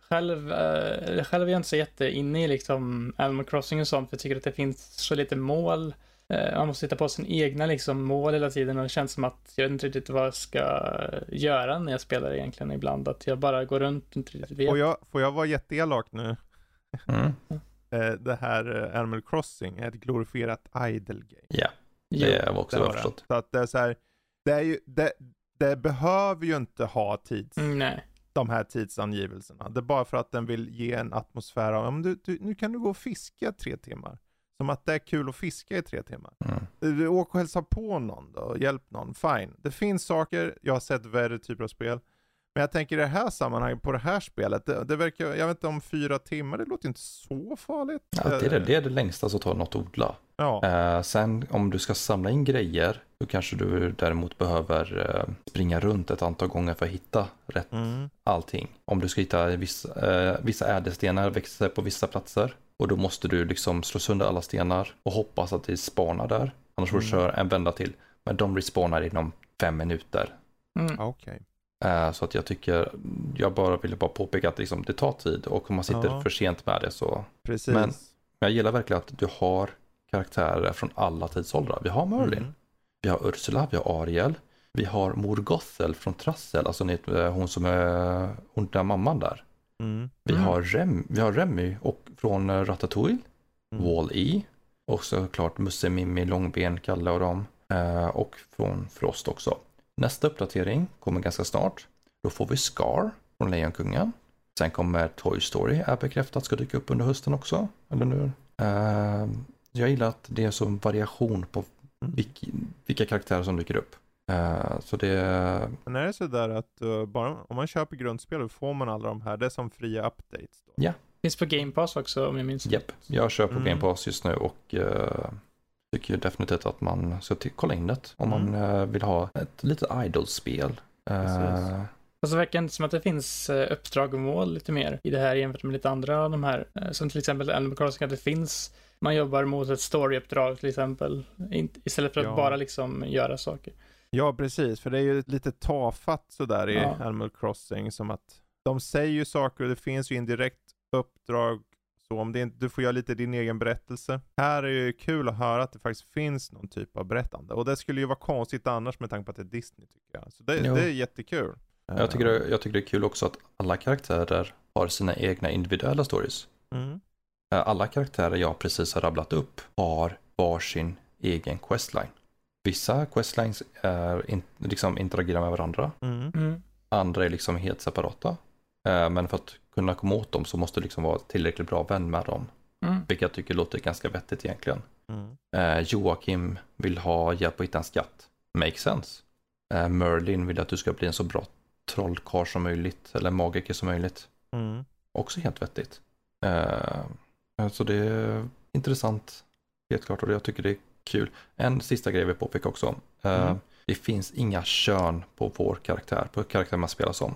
Själv, eh, själv är jag inte så jätteinne i liksom Animal Crossing och sånt. För jag tycker att det finns så lite mål. Eh, man måste hitta på sin egna liksom mål hela tiden och det känns som att jag vet inte riktigt vad jag ska göra när jag spelar egentligen ibland. Att jag bara går runt och inte riktigt vet. Får jag, får jag vara jätteelak nu? Mm. Eh, det här eh, Animal Crossing är ett glorifierat idle game. Ja, det var också Det jag förstått. Så att det är så här, det är ju, det, det behöver ju inte ha tids, Mm, nej. de här tidsangivelserna. Det är bara för att den vill ge en atmosfär av, men du, du, nu kan du gå och fiska tre timmar. Som att det är kul att fiska i tre timmar. Mm. Du åker och hälsar på någon då, hjälp någon, fine. Det finns saker, jag har sett värre typer av spel. Men jag tänker i det här sammanhanget, på det här spelet, det, det verkar, jag vet inte om fyra timmar, det låter inte så farligt. Ja, det, är det, det är det längsta som tar något att odla. Ja, Eh, sen om du ska samla in grejer, då kanske du däremot behöver eh, springa runt ett antal gånger för att hitta rätt mm. allting. Om du ska hitta vissa, eh, vissa ädelstenar växer på vissa platser och då måste du liksom slå sönder alla stenar och hoppas att det spanar där. Annars får du Mm. köra en vända till. Men de respawnar inom fem minuter. Mm. okej. Eh, så att jag tycker, jag bara ville bara påpeka att liksom, det tar tid och om man sitter Ja. för sent med det så. Precis. Men- jag gillar verkligen att du har karaktärer från alla tidsåldrar. Vi har Merlin, Mm. vi har Ursula, vi har Ariel, vi har Mor Gothel från Trassel, alltså eh, hon som är hon där mamman där. Mm. Vi, Mm. har, Rem, vi har Remy och från eh, Ratatouille, Mm. Wall-E och såklart Musse, Mimmi, Långben, Kalle och dem. Och från Frost också. Nästa uppdatering kommer ganska snart. Då får vi Scar från Lejonkungen. Sen kommer Toy Story, är bekräftat, ska dyka upp under hösten också. Eller nu. Eh, jag gillar att det är som variation på Mm. vilka, vilka karaktärer som dyker upp. Eh, så det, Men är det så där att uh, bara om man köper grundspel då får man alla de här, det är som fria updates då? Finns på Game Pass också om jag minns japp, jag kör på Mm. Game Pass just nu och eh, tycker definitivt att man ska kolla in det om Mm. man eh, vill ha ett litet idol-spel. Eh, Precis. Fast det verkar inte som att det finns eh, uppdrag och mål lite mer i det här jämfört med lite andra av de här. eh, Som till exempel Animal Crossing, att det finns, man jobbar mot ett storyuppdrag till exempel. Istället för att Ja. bara liksom göra saker. Ja, precis. För det är ju lite tafatt sådär i Ja. Animal Crossing. Som att de säger ju saker och det finns ju indirekt uppdrag. Så om det inte, du får göra lite din egen berättelse. Här är det ju kul att höra att det faktiskt finns någon typ av berättande. Och det skulle ju vara konstigt annars med tanke på att det är Disney tycker jag. Så det, det är jättekul. jag, tycker det, jag tycker det är kul också att alla karaktärer har sina egna individuella stories. Mm. Eh, Alla karaktärer jag precis har rabblat upp har varsin egen questline. Vissa questlines är in, liksom interagerar med varandra. Mm. Mm. Andra är liksom helt separata. Eh, Men för att kunna komma åt dem så måste du liksom vara tillräckligt bra vän med dem. Mm. Vilket jag tycker låter ganska vettigt egentligen. Mm. Eh, Joakim vill ha hjälp att hitta en skatt. Makes sense. Eh, Merlin vill att du ska bli en så bra trollkarl som möjligt. Eller magiker som möjligt. Mm. Också helt vettigt. Eh, så det är intressant. Helt klart och jag tycker det är kul. En sista grej vi påpeka också. Eh, Mm. Det finns inga kön på vår karaktär, på karaktären man spelar som.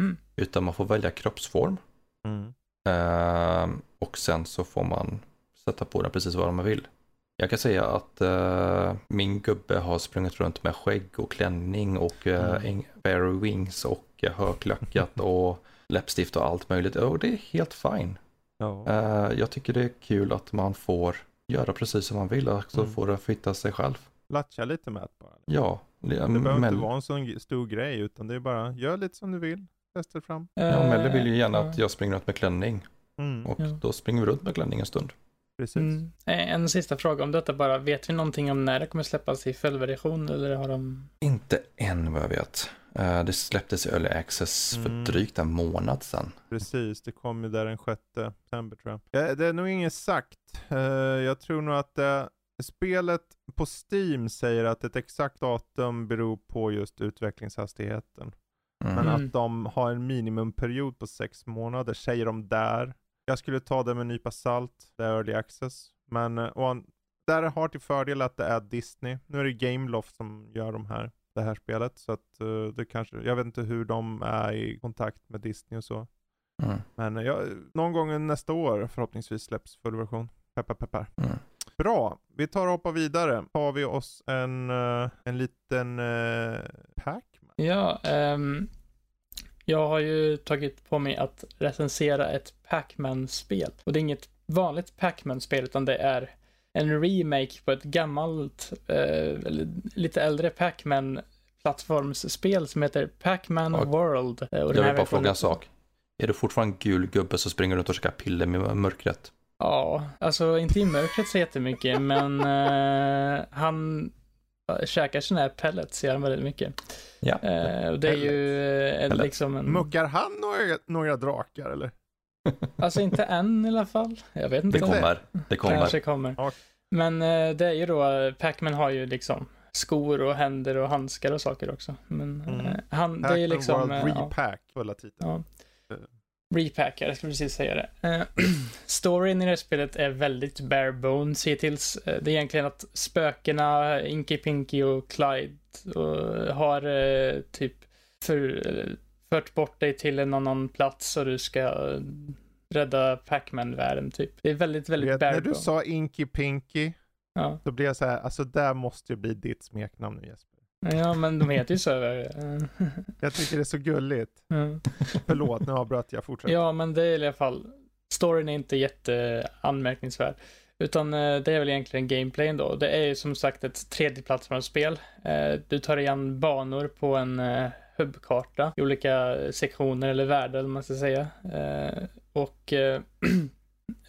Mm. Utan man får välja kroppsform. Mm. Eh, och sen så får man sätta på den precis vad man vill. Jag kan säga att eh, min gubbe har sprungit runt med skägg och klänning och uh, Mm. wings och uh, höklöckat (laughs) och läppstift och allt möjligt. Och det är helt fine. Eh, jag tycker det är kul att man får göra precis som man vill och så Mm. får det fitta sig själv. Latcha lite med det bara. Ja, det, Det behöver Mel- inte vara en sån stor grej utan det är bara, gör lite som du vill. Testa fram. ja, Melle vill ju gärna Eh, att jag springer runt med klänning Mm. och Ja. då springer vi runt med klänning en stund. Precis. Mm. Eh, En sista fråga om detta bara. Vet vi någonting om när det kommer släppas i följdversion eller har de... Inte än vad jag vet. Eh, Det släpptes i Early Access för Mm. drygt en månad sedan. Precis, det kom ju där den 6 september tror jag. Eh, Det är nog inget sagt. Eh, Jag tror nog att det, spelet på Steam säger att ett exakt datum beror på just utvecklingshastigheten. Mm. Men Mm. att de har en minimumperiod på sex månader säger de där. Jag skulle ta det med en nypa salt, det är early access. Men eh, och, an- där har till fördel att det är Disney. Nu är det Gameloft som gör de här, det här spelet. Så att eh, det kanske, jag vet inte hur de är i kontakt med Disney och så. Mm. Men ja, någon gång nästa år förhoppningsvis släpps full version. Peppar peppar. Mm. Bra, vi tar och hoppar vidare. Har vi oss en, eh, en liten uh, Pac-Man? Ja, ehm, jag har ju tagit på mig att recensera ett Pac-Man-spel. Och det är inget vanligt Pac-Man-spel, utan det är en remake på ett gammalt, eh, eller lite äldre Pac-Man plattformsspel som heter Pac-Man Och- World. Eh, Och Jag vill bara fråga en sak. Är du fortfarande en gul gubbe som springer runt och käkar piller med mörkret? Ja, alltså inte i mörkret så jättemycket, men eh, han käkar sina här pellets, gör han väldigt mycket. Ja. Eh, och det är ju eh, en, liksom en... Muckar han några, några drakar eller? (laughs) Alltså inte än i alla fall. Jag vet inte. Det kommer. Det kommer. Kanske kommer. Ja. Men eh, det är ju då, Pac-Man har ju liksom skor och händer och handskar och saker också. Men Mm. eh, han, det är ju liksom... World eh, ja, Repack, fulla titeln. ja. Repacker, jag skulle precis säga det. Eh, (clears throat) storyn i det här spelet är väldigt bare bones hittills. Eh, Det är egentligen att spökena, Inky Pinky och Clyde, och, har eh, typ för, fört bort dig till en annan plats och du ska rädda Pac-Man-världen typ. Det är väldigt, väldigt Vet, bare när du bones. sa Inky Pinky, Ja. då blev jag så här, alltså där måste ju bli ditt smeknamn nu Jesper. Ja, men de heter ju så. (laughs) Jag tycker det är så gulligt. mm. Förlåt, nu avbröt jag. Fortsätt. Ja, men det är i alla fall, storyn är inte jätteanmärkningsvärd. Utan eh, det är väl egentligen gameplayen då. Det är ju som sagt ett tredjeplattformsspel. Eh, Du tar igen banor på en eh, hubbkarta i olika sektioner eller världar, eller man ska säga. Och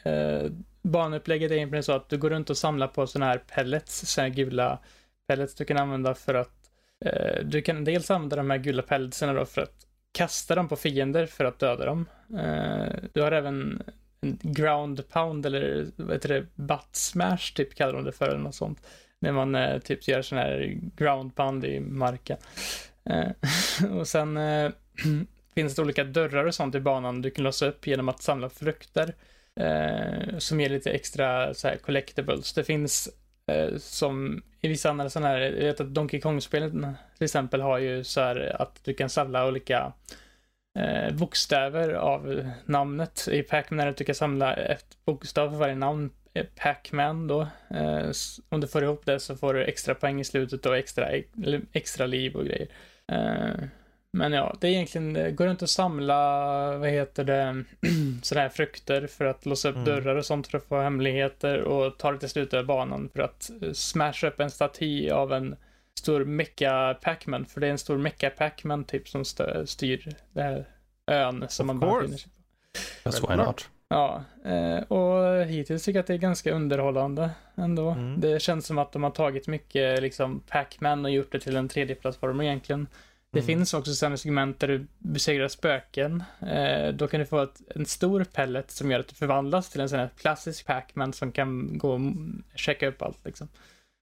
(clears throat) banupplägget är egentligen så att du går runt och samlar på sådana här pellets, sådana här gula pellets du kan använda för att Eh, du kan dels använda de här gula pälsarna då för att kasta dem på fiender för att döda dem. Eh, du har även en ground pound eller vad heter det, butt smash typ kallar de det för eller något sånt. När man eh, typ gör sån här ground pound i marken. (laughs) Och sen (clears throat) finns det olika dörrar och sånt i banan du kan låsa upp genom att samla frukter. Som ger lite extra så här collectibles. Det finns Eh, som i vissa andra sådana här, jag vet att Donkey Kong-spelen till exempel har ju så här att du kan samla olika eh, bokstäver av namnet. I Pac-Man är det att du kan samla ett bokstav för varje namn. Eh, Pac-Man då. Eh, om du får ihop det så får du extra poäng i slutet och extra, extra liv och grejer. Eh, men ja, det är egentligen, det går runt att samla, vad heter det, (clears throat) sådana här frukter för att låsa upp Mm. dörrar och sånt för att få hemligheter och ta det till slut över banan för att eh, smasha upp en staty av en stor mecka Pac-Man, för det är en stor mecka Pac-Man typ som stö- styr det här ön som Of man bara befinner sig på. That's why not? Ja, eh, och hittills tycker jag att det är ganska underhållande ändå. Mm. Det känns som att de har tagit mycket liksom Pac-Man och gjort det till en 3D-plattform egentligen. Det Mm. finns också sådana segment där du besegrar spöken. Eh, då kan du få ett, en stor pellet som gör att du förvandlas till en sån här klassisk Pac-Man som kan gå och checka upp allt liksom.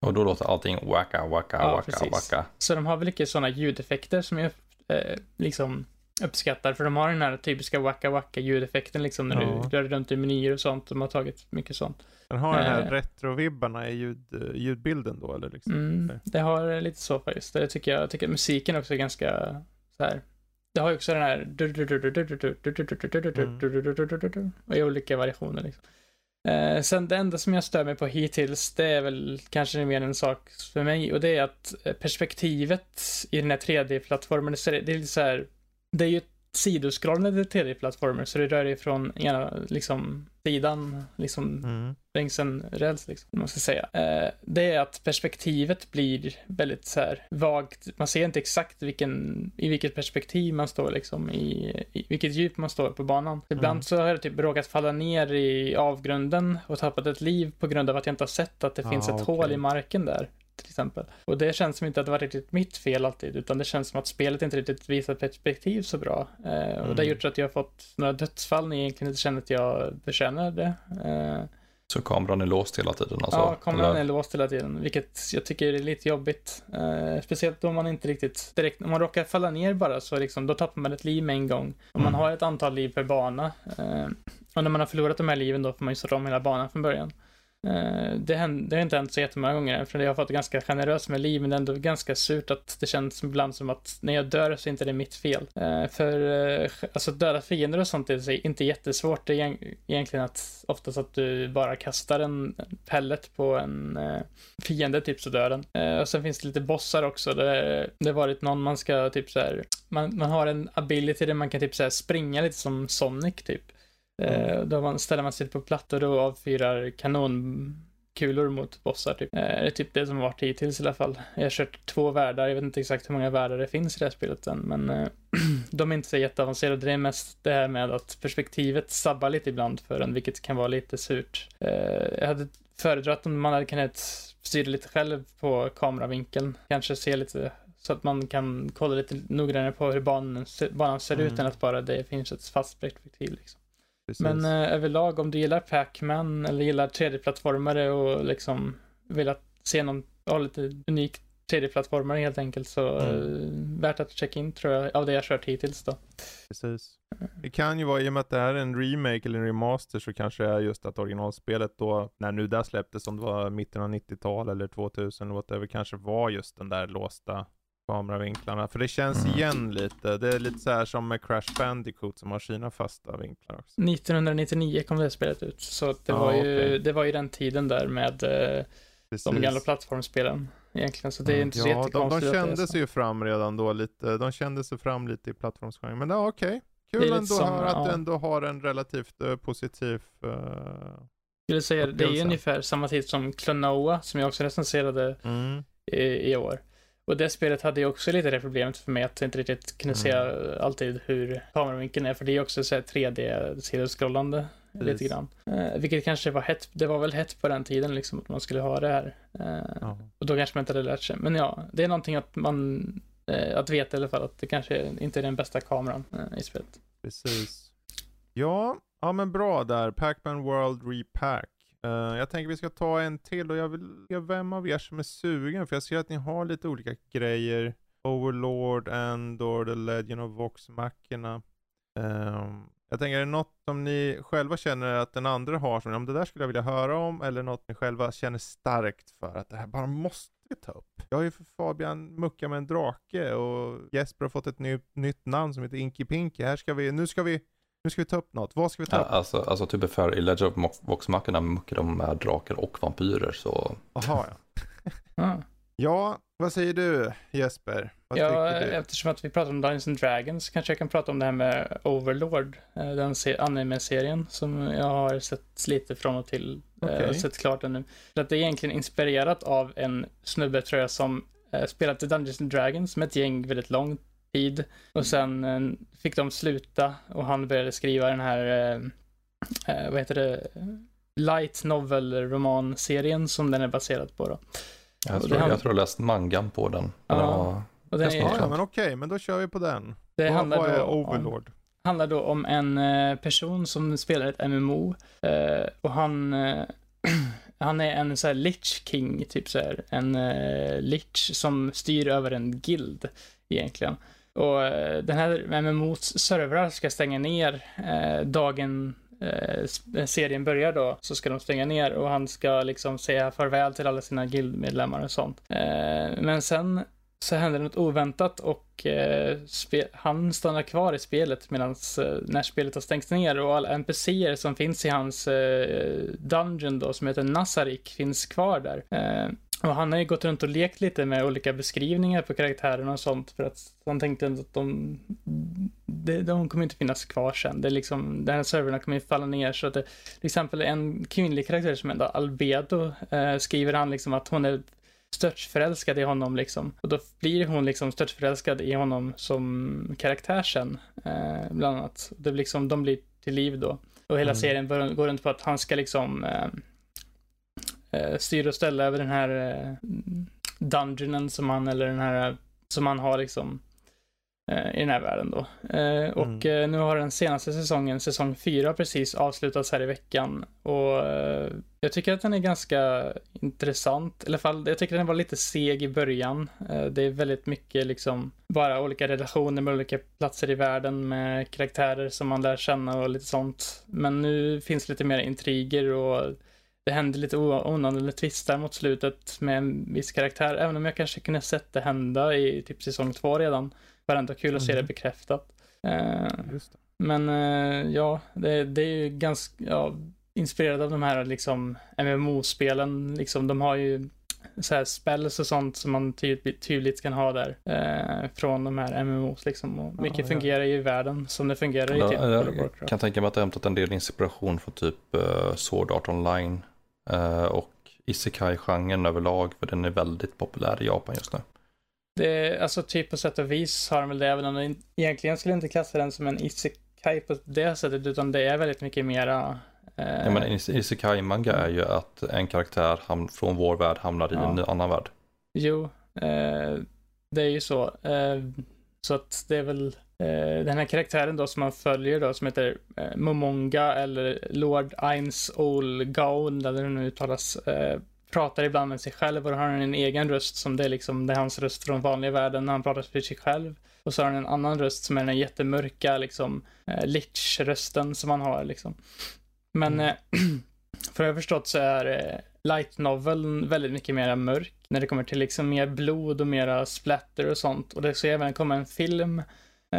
Och då låter allting wacka, wacka, Ja, wacka, precis. wacka. Så de har väl inte sådana ljudeffekter som jag eh, liksom uppskattar. För de har den här typiska wacka wacka ljudeffekten liksom när Ja. du rör runt i menyer och sånt. De har tagit mycket sånt. Den har den här Eh. retrovibbarna i ljud, eh, ljudbilden då eller liksom? Mm, det har lite så faktiskt. Det tycker jag, jag tycker musiken också är ganska så här. Det har ju också den här i olika variationer liksom. Eh, sen det enda som jag stör mig på hittills, det är väl kanske mer en sak för mig och det är att eh, perspektivet i den här 3D-plattformen, så är det det är lite så här, det är ju sidoskrollande 3D-plattformar, så du rör dig från ena liksom, sidan, liksom Mm. längs en räls, liksom, om man ska säga. Eh, det är att perspektivet blir väldigt så här vagt. Man ser inte exakt vilken, i vilket perspektiv man står, liksom, i, i vilket djup man står på banan. Ibland Mm. så har jag typ råkat falla ner i avgrunden och tappat ett liv på grund av att jag inte har sett att det Ah, finns ett okej. hål i marken där. Exempel. Och det känns som inte att det var riktigt mitt fel alltid, utan det känns som att spelet inte riktigt visar perspektiv så bra. Eh, och det har Mm. gjort att jag har fått några dödsfall när jag egentligen inte känner att jag förtjänar det. Eh, Så kameran är låst hela tiden alltså? ja, kameran eller? är låst hela tiden, vilket jag tycker är lite jobbigt. Eh, speciellt om man inte riktigt direkt, om man råkar falla ner bara så liksom, då tappar man ett liv med en gång. Om man Mm. har ett antal liv per bana. Eh, och när man har förlorat de här liven då får man ju starta om hela banan från början. Eh, det, händer, det har inte hänt så jättemånga gånger än, för jag har fått ganska generöst med liv, men det är ändå ganska surt att det känns ibland som att när jag dör så är inte det mitt fel. Eh, för eh, alltså döda fiender och sånt är inte jättesvårt. Det är egentligen att oftast att du bara kastar en pellet på en fiende, typ så dör den. Och sen finns det lite bossar också. Det, det har varit någon man ska typ så här, man, man har en ability där man kan typ så här springa lite som Sonic typ. Eh, då man, ställer man sig på plattor och avfyrar kanonkulor mot bossar typ. Eh, det är typ det som har varit hittills i alla fall. Jag har kört två världar, jag vet inte exakt hur många världar det finns i det här spelet än, men eh, (clears throat) de är inte så jätteavancerade. Det är mest det här med att perspektivet sabbar lite ibland för en, vilket kan vara lite surt. Jag hade föredragit om man hade kunnat styra lite själv på kameravinkeln. Kanske se lite så att man kan kolla lite noggrannare på hur banan, ser- banan ser ut Mm. än att bara det finns ett fast perspektiv. Liksom. Precis. Men eh, överlag, om du gillar Pac-Man eller gillar 3D-plattformare och liksom vill att se någon, ha lite unik 3D-plattformare helt enkelt så Mm. eh, värt att checka in tror jag, av det jag kört hittills då. Precis. Det kan ju vara, i och med att det här är en remake eller en remaster, så kanske det är just att originalspelet då, när nu det släpptes, om det var mitten av 90-tal eller 2000 eller whatever, kanske var just den där låsta kameravinklarna. För det känns Mm. igen lite. Det är lite så här som med Crash Bandicoot som har sina fasta vinklar också. 1999 kom det spelet ut, så det, Ja, var ju, okej. det var ju den tiden där med eh, Precis. de gamla plattformsspelen egentligen, så det är Mm. inte så Ja, de, de jättekonstigt det är kände sig ju fram redan då lite. De kände sig fram lite i plattformsgenren. Men ja, okej. Är Kul ändå att som- att ja. du ändå har en relativt eh, positiv uh, Jag skulle säga, det är ungefär samma tid som Klonoa, som jag också recenserade mm. i, i år. Och det spelet hade ju också lite det problemet för mig att inte riktigt kunde se Mm. alltid hur kameravinkeln är, för det är också så här 3D-sidoskrollande lite grann. Eh, vilket kanske var hett, det var väl hett på den tiden liksom att man skulle ha det här. Eh, ja. Och då kanske man inte hade lärt sig. Men ja, det är någonting att man, eh, att veta i alla fall att det kanske inte är den bästa kameran eh, i spelet. Precis. Ja, ja men bra där. Pac-Man World Repack. Eh, jag tänker vi ska ta en till och jag vill se vem av er som är sugen för jag ser att ni har lite olika grejer. Overlord, Andor, The Legend of Vox Machina. um, jag tänker, är det något som ni själva känner att den andra har som om det där skulle jag vilja höra om eller något ni själva känner starkt för att det här bara måste vi ta upp. Jag har ju för Fabian muckat med en drake och Jesper har fått ett ny, nytt namn som heter Inky Pinky. Här ska vi, nu ska vi, nu ska vi ta upp något. Vad ska vi ta Ja, upp? alltså, alltså typ för i Legend of Vox-mackorna muckar de med drakar och vampyrer så Jaha ja. (laughs) Ah. Ja, vad säger du Jesper? Vad Ja, du? eftersom att vi pratar om Dungeons and Dragons kanske jag kan prata om det här med Overlord, eh, den se- anime-serien som jag har sett lite från och till, eh, och sett klart den nu. För att det är egentligen inspirerat av en snubbe tror jag som eh, spelat i Dungeons and Dragons med ett gäng väldigt lång tid och sen eh, fick de sluta och han började skriva den här, eh, eh, vad heter det, light novel roman-serien som den är baserad på då. jag tror, handlar- jag tror jag läst mangan på den. Men Ja. den var- Och den är, Ja, men okej, men då kör vi på den. det vad, handlar vad då är om- Overlord? handlar då om en eh, person som spelar ett MMO eh, och han eh, (clears throat) han är en så här lich king, typ så här en eh, lich som styr över en guild egentligen. Och eh, den här MMOs servrar ska stänga ner eh, dagen eh, serien börjar då, så ska de stänga ner och han ska liksom säga farväl till alla sina guildmedlemmar och sånt. Eh, men sen så händer något oväntat och eh, han stannar kvar i spelet medan eh, när spelet har stängts ner och alla NPCer som finns i hans eh, dungeon då som heter Nasarik finns kvar där. Eh, och han har ju gått runt och lekt lite med olika beskrivningar på karaktärerna och sånt för att han tänkte att de det, de kommer inte finnas kvar sen. Det är liksom, den här servrarna kommer ju falla ner så att det, till exempel en kvinnlig karaktär som heter Albedo eh, skriver han liksom att hon är störtförälskad i honom liksom. Och då blir hon liksom störtförälskad i honom som karaktär sen, eh, bland annat. Det blir liksom, de blir till liv då. Och hela mm. serien går runt på att han ska liksom eh, eh, styra och ställa över den här eh, dungeonen som han, eller den här, som han har liksom eh, i den här världen då. Eh, och mm. Eh, nu har den senaste säsongen, säsong 4, precis avslutats här i veckan. Och eh, jag tycker att den är ganska intressant. I alla fall, jag tycker den var lite seg i början. det är väldigt mycket liksom bara olika relationer med olika platser i världen med karaktärer som man lär känna och lite sånt. Men nu finns lite mer intriger och det händer lite onödiga twistar mot slutet med en viss karaktär, även om jag kanske kunde sett det hända i typ säsong två redan. Var ändå kul att se det mm. bekräftat. Uh, men uh, ja, det, det, är ju ganska, ja, inspirerad av de här liksom MMO-spelen, liksom de har ju så här spells och sånt som man tydligt, tydligt kan ha där. Eh, från de här MMOs liksom. Och mycket ja, fungerar ju i världen som det fungerar ja, i typ Jag kan tänka mig att det har hämtat en del inspiration från typ uh, Sword Art Online och Isekai-genren överlag, för den är väldigt populär i Japan just nu. Det, alltså typ på sätt och vis har de väl det, även om de egentligen skulle inte klassa den som en Isekai på det sättet, utan det är väldigt mycket mera uh... Ja, men Isekai-manga är ju att en karaktär ham- från vår värld hamnar i ja. en annan värld. Jo, uh, det är ju så. Så att det är väl Eh, den här karaktären då som man följer då som heter eh, Momonga eller Lord Ains Ol Gaon eller hur det nu uttalas eh, pratar ibland med sig själv och har han en egen röst som det är liksom, det är hans röst från vanliga världen när han pratar för sig själv. Och så har han en annan röst som är den jättemörka liksom eh, lich-rösten som han har liksom. Men mm. eh, (clears throat) för jag har förstått så är eh, light noveln väldigt mycket mer mörk när det kommer till liksom mer blod och mera splatter och sånt. Och det ska även komma en film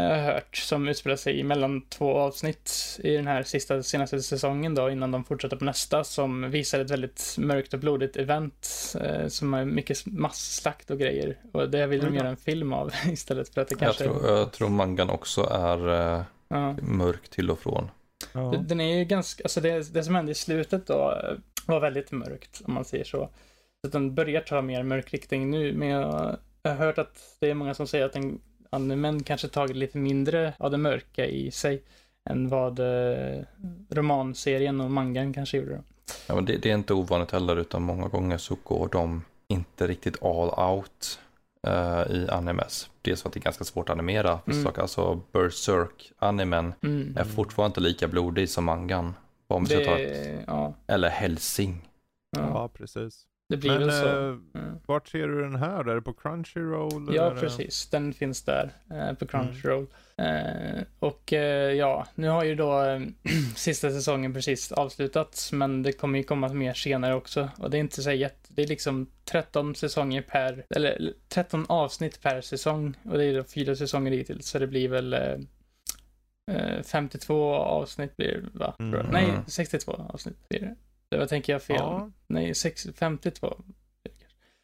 jag har hört, som utspelar sig mellan två avsnitt i den här sista, senaste säsongen då, innan de fortsätter på nästa, som visar ett väldigt mörkt och blodigt event, eh, som är mycket masslakt och grejer. Och det vill de mm. göra en film av (laughs) istället för att det kanske... Jag tror, jag tror mangan också är eh, ja. mörk till och från. Ja. Den är ju ganska, alltså det, det som hände i slutet då eh, (laughs) var väldigt mörkt, om man säger så. Så den börjar ta mer mörk riktning nu, men jag, har hört att det är många som säger att den animen kanske tagit lite mindre av det mörka i sig än vad eh, romanserien och mangan kanske gjorde. Ja, men det, det, är inte ovanligt heller utan många gånger så går de inte riktigt all out uh, i animes. Dels för att det är ganska svårt att animera vissa mm. saker. Alltså Berserk-animen mm. är fortfarande inte lika blodig som mangan. Om det, ta ett, ja. Eller Helsing. Ja. ja, precis. Det blir Men, väl så. Eh, mm. Vart ser du den här? Är det på Crunchyroll? Ja, precis. Den finns där eh, på Crunchyroll. Mm. Eh, och eh, ja, nu har ju då eh, (clears throat) sista säsongen precis avslutats, men det kommer ju komma mer senare också. Och det är inte så jätte, det är liksom 13 säsonger per, eller 13 avsnitt per säsong. Och det är då fyra säsonger hittills, så det blir väl 52 eh, avsnitt blir det va? Mm. Nej, 62 avsnitt blir det. Det var tänker jag fel. Ja. Nej, 6, 52.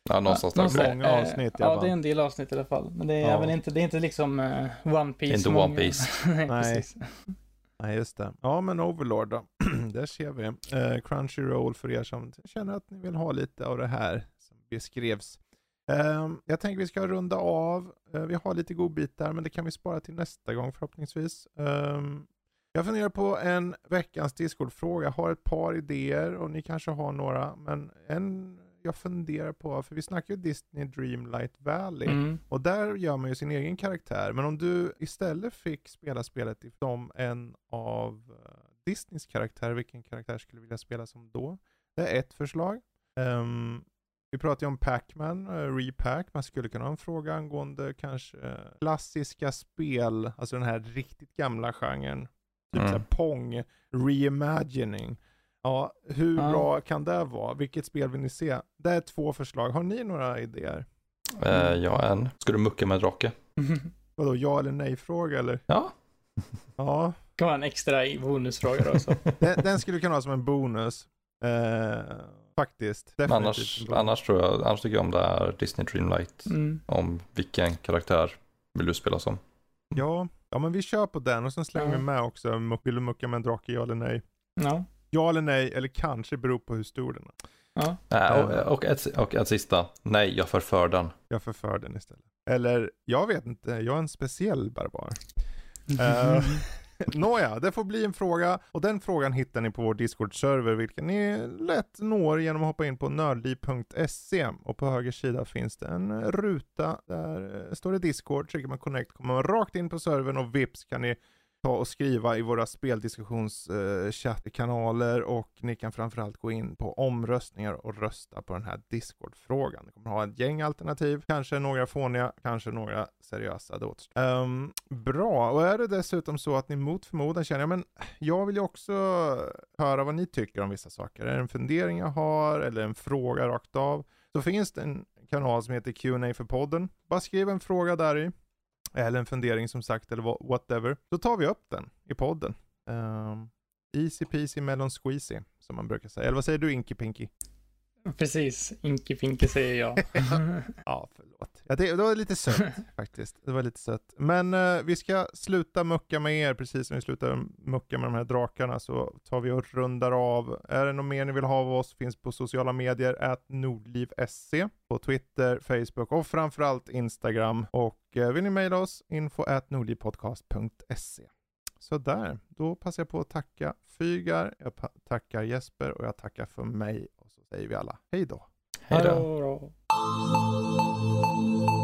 Ja, någonstans där. Någonstans, många avsnitt Ja, det är en del avsnitt i alla fall. Men det är, ja. inte, det är inte liksom uh, One Piece. Inte många. One Piece. (laughs) Nej, Nej. Nej, just det. Ja, men Overlord då. (clears throat) Där ser vi. Uh, Crunchyroll för er som känner att ni vill ha lite av det här som beskrevs. Uh, jag tänker vi ska runda av. Uh, vi har lite godbitar, men det kan vi spara till nästa gång förhoppningsvis. Um, jag funderar på en veckans Discord-fråga. Jag har ett par idéer och ni kanske har några. Men en jag funderar på, för vi snackar ju Disney Dreamlight Valley mm. och där gör man ju sin egen karaktär. Men om du istället fick spela spelet som en av uh, Disneys karaktärer, vilken karaktär skulle du vilja spela som då? Det är ett förslag. Um, vi pratar ju om Pac-Man, uh, Repack. Man skulle kunna ha en fråga angående kanske uh, klassiska spel, alltså den här riktigt gamla genren. Typ mm. Pong reimagining. Ja, hur ja. bra kan det vara? Vilket spel vill ni se? Det är två förslag. Har ni några idéer? Uh, ja, en. Ska du mucka med drake? (laughs) Vadå, ja eller nej-fråga eller? Ja. ja. Kan vara en extra bonusfråga då. Så. (laughs) den, den skulle kunna vara som en bonus. Uh, faktiskt. Annars, annars, tror jag, annars tycker jag om det är Disney Dreamlight. Mm. Om vilken karaktär vill du spela som? Ja, Ja men vi kör på den och sen slänger vi med också, vill du mucka med en drake, ja eller nej? Ja. Ja eller nej, eller kanske beror på hur stor den är. Ja. Äh, och, och, ett, och ett sista. Nej, jag förför den. Jag förför den istället. Eller, jag vet inte, jag är en speciell barbar. (laughs) Eh, (laughs) Nåja, det får bli en fråga och den frågan hittar ni på vår Discord-server vilken ni lätt når genom att hoppa in på nördliv.se och på höger sida finns det en ruta där eh, står det Discord, trycker man connect kommer man rakt in på servern och vips kan ni ta och skriva i våra speldiskussionskanaler eh, och ni kan framförallt gå in på omröstningar och rösta på den här Discord-frågan. Ni kommer ha ett gäng alternativ, kanske några fåniga, kanske några seriösa. Det um, bra, och är det dessutom så att ni mot förmodan känner, ja men jag vill ju också höra vad ni tycker om vissa saker. Är det en fundering jag har eller en fråga rakt av? Så finns det en kanal som heter Q&A för podden. Bara skriv en fråga där i. Eller en fundering som sagt, eller wha- whatever. Så tar vi upp den i podden. Um, easy peasy melon squeezy, som man brukar säga. Eller vad säger du Inky Pinky? Precis, Inky Pinky säger jag. (laughs) Ja, förlåt. Ja, det, det var lite sött (laughs) faktiskt. Det var lite sött. Men eh, vi ska sluta mucka med er, precis som vi slutar mucka med de här drakarna, så tar vi och rundar av. Är det något mer ni vill ha av oss, finns på sociala medier, at nordliv.se, på Twitter, Facebook och framförallt Instagram. Och eh, vill ni mejla oss, info at nordlivpodcast.se. Så där, då passar jag på att tacka Fygar, jag tackar Jesper och jag tackar för mig. Och så säger vi alla hej då. Hej då. Hallå då.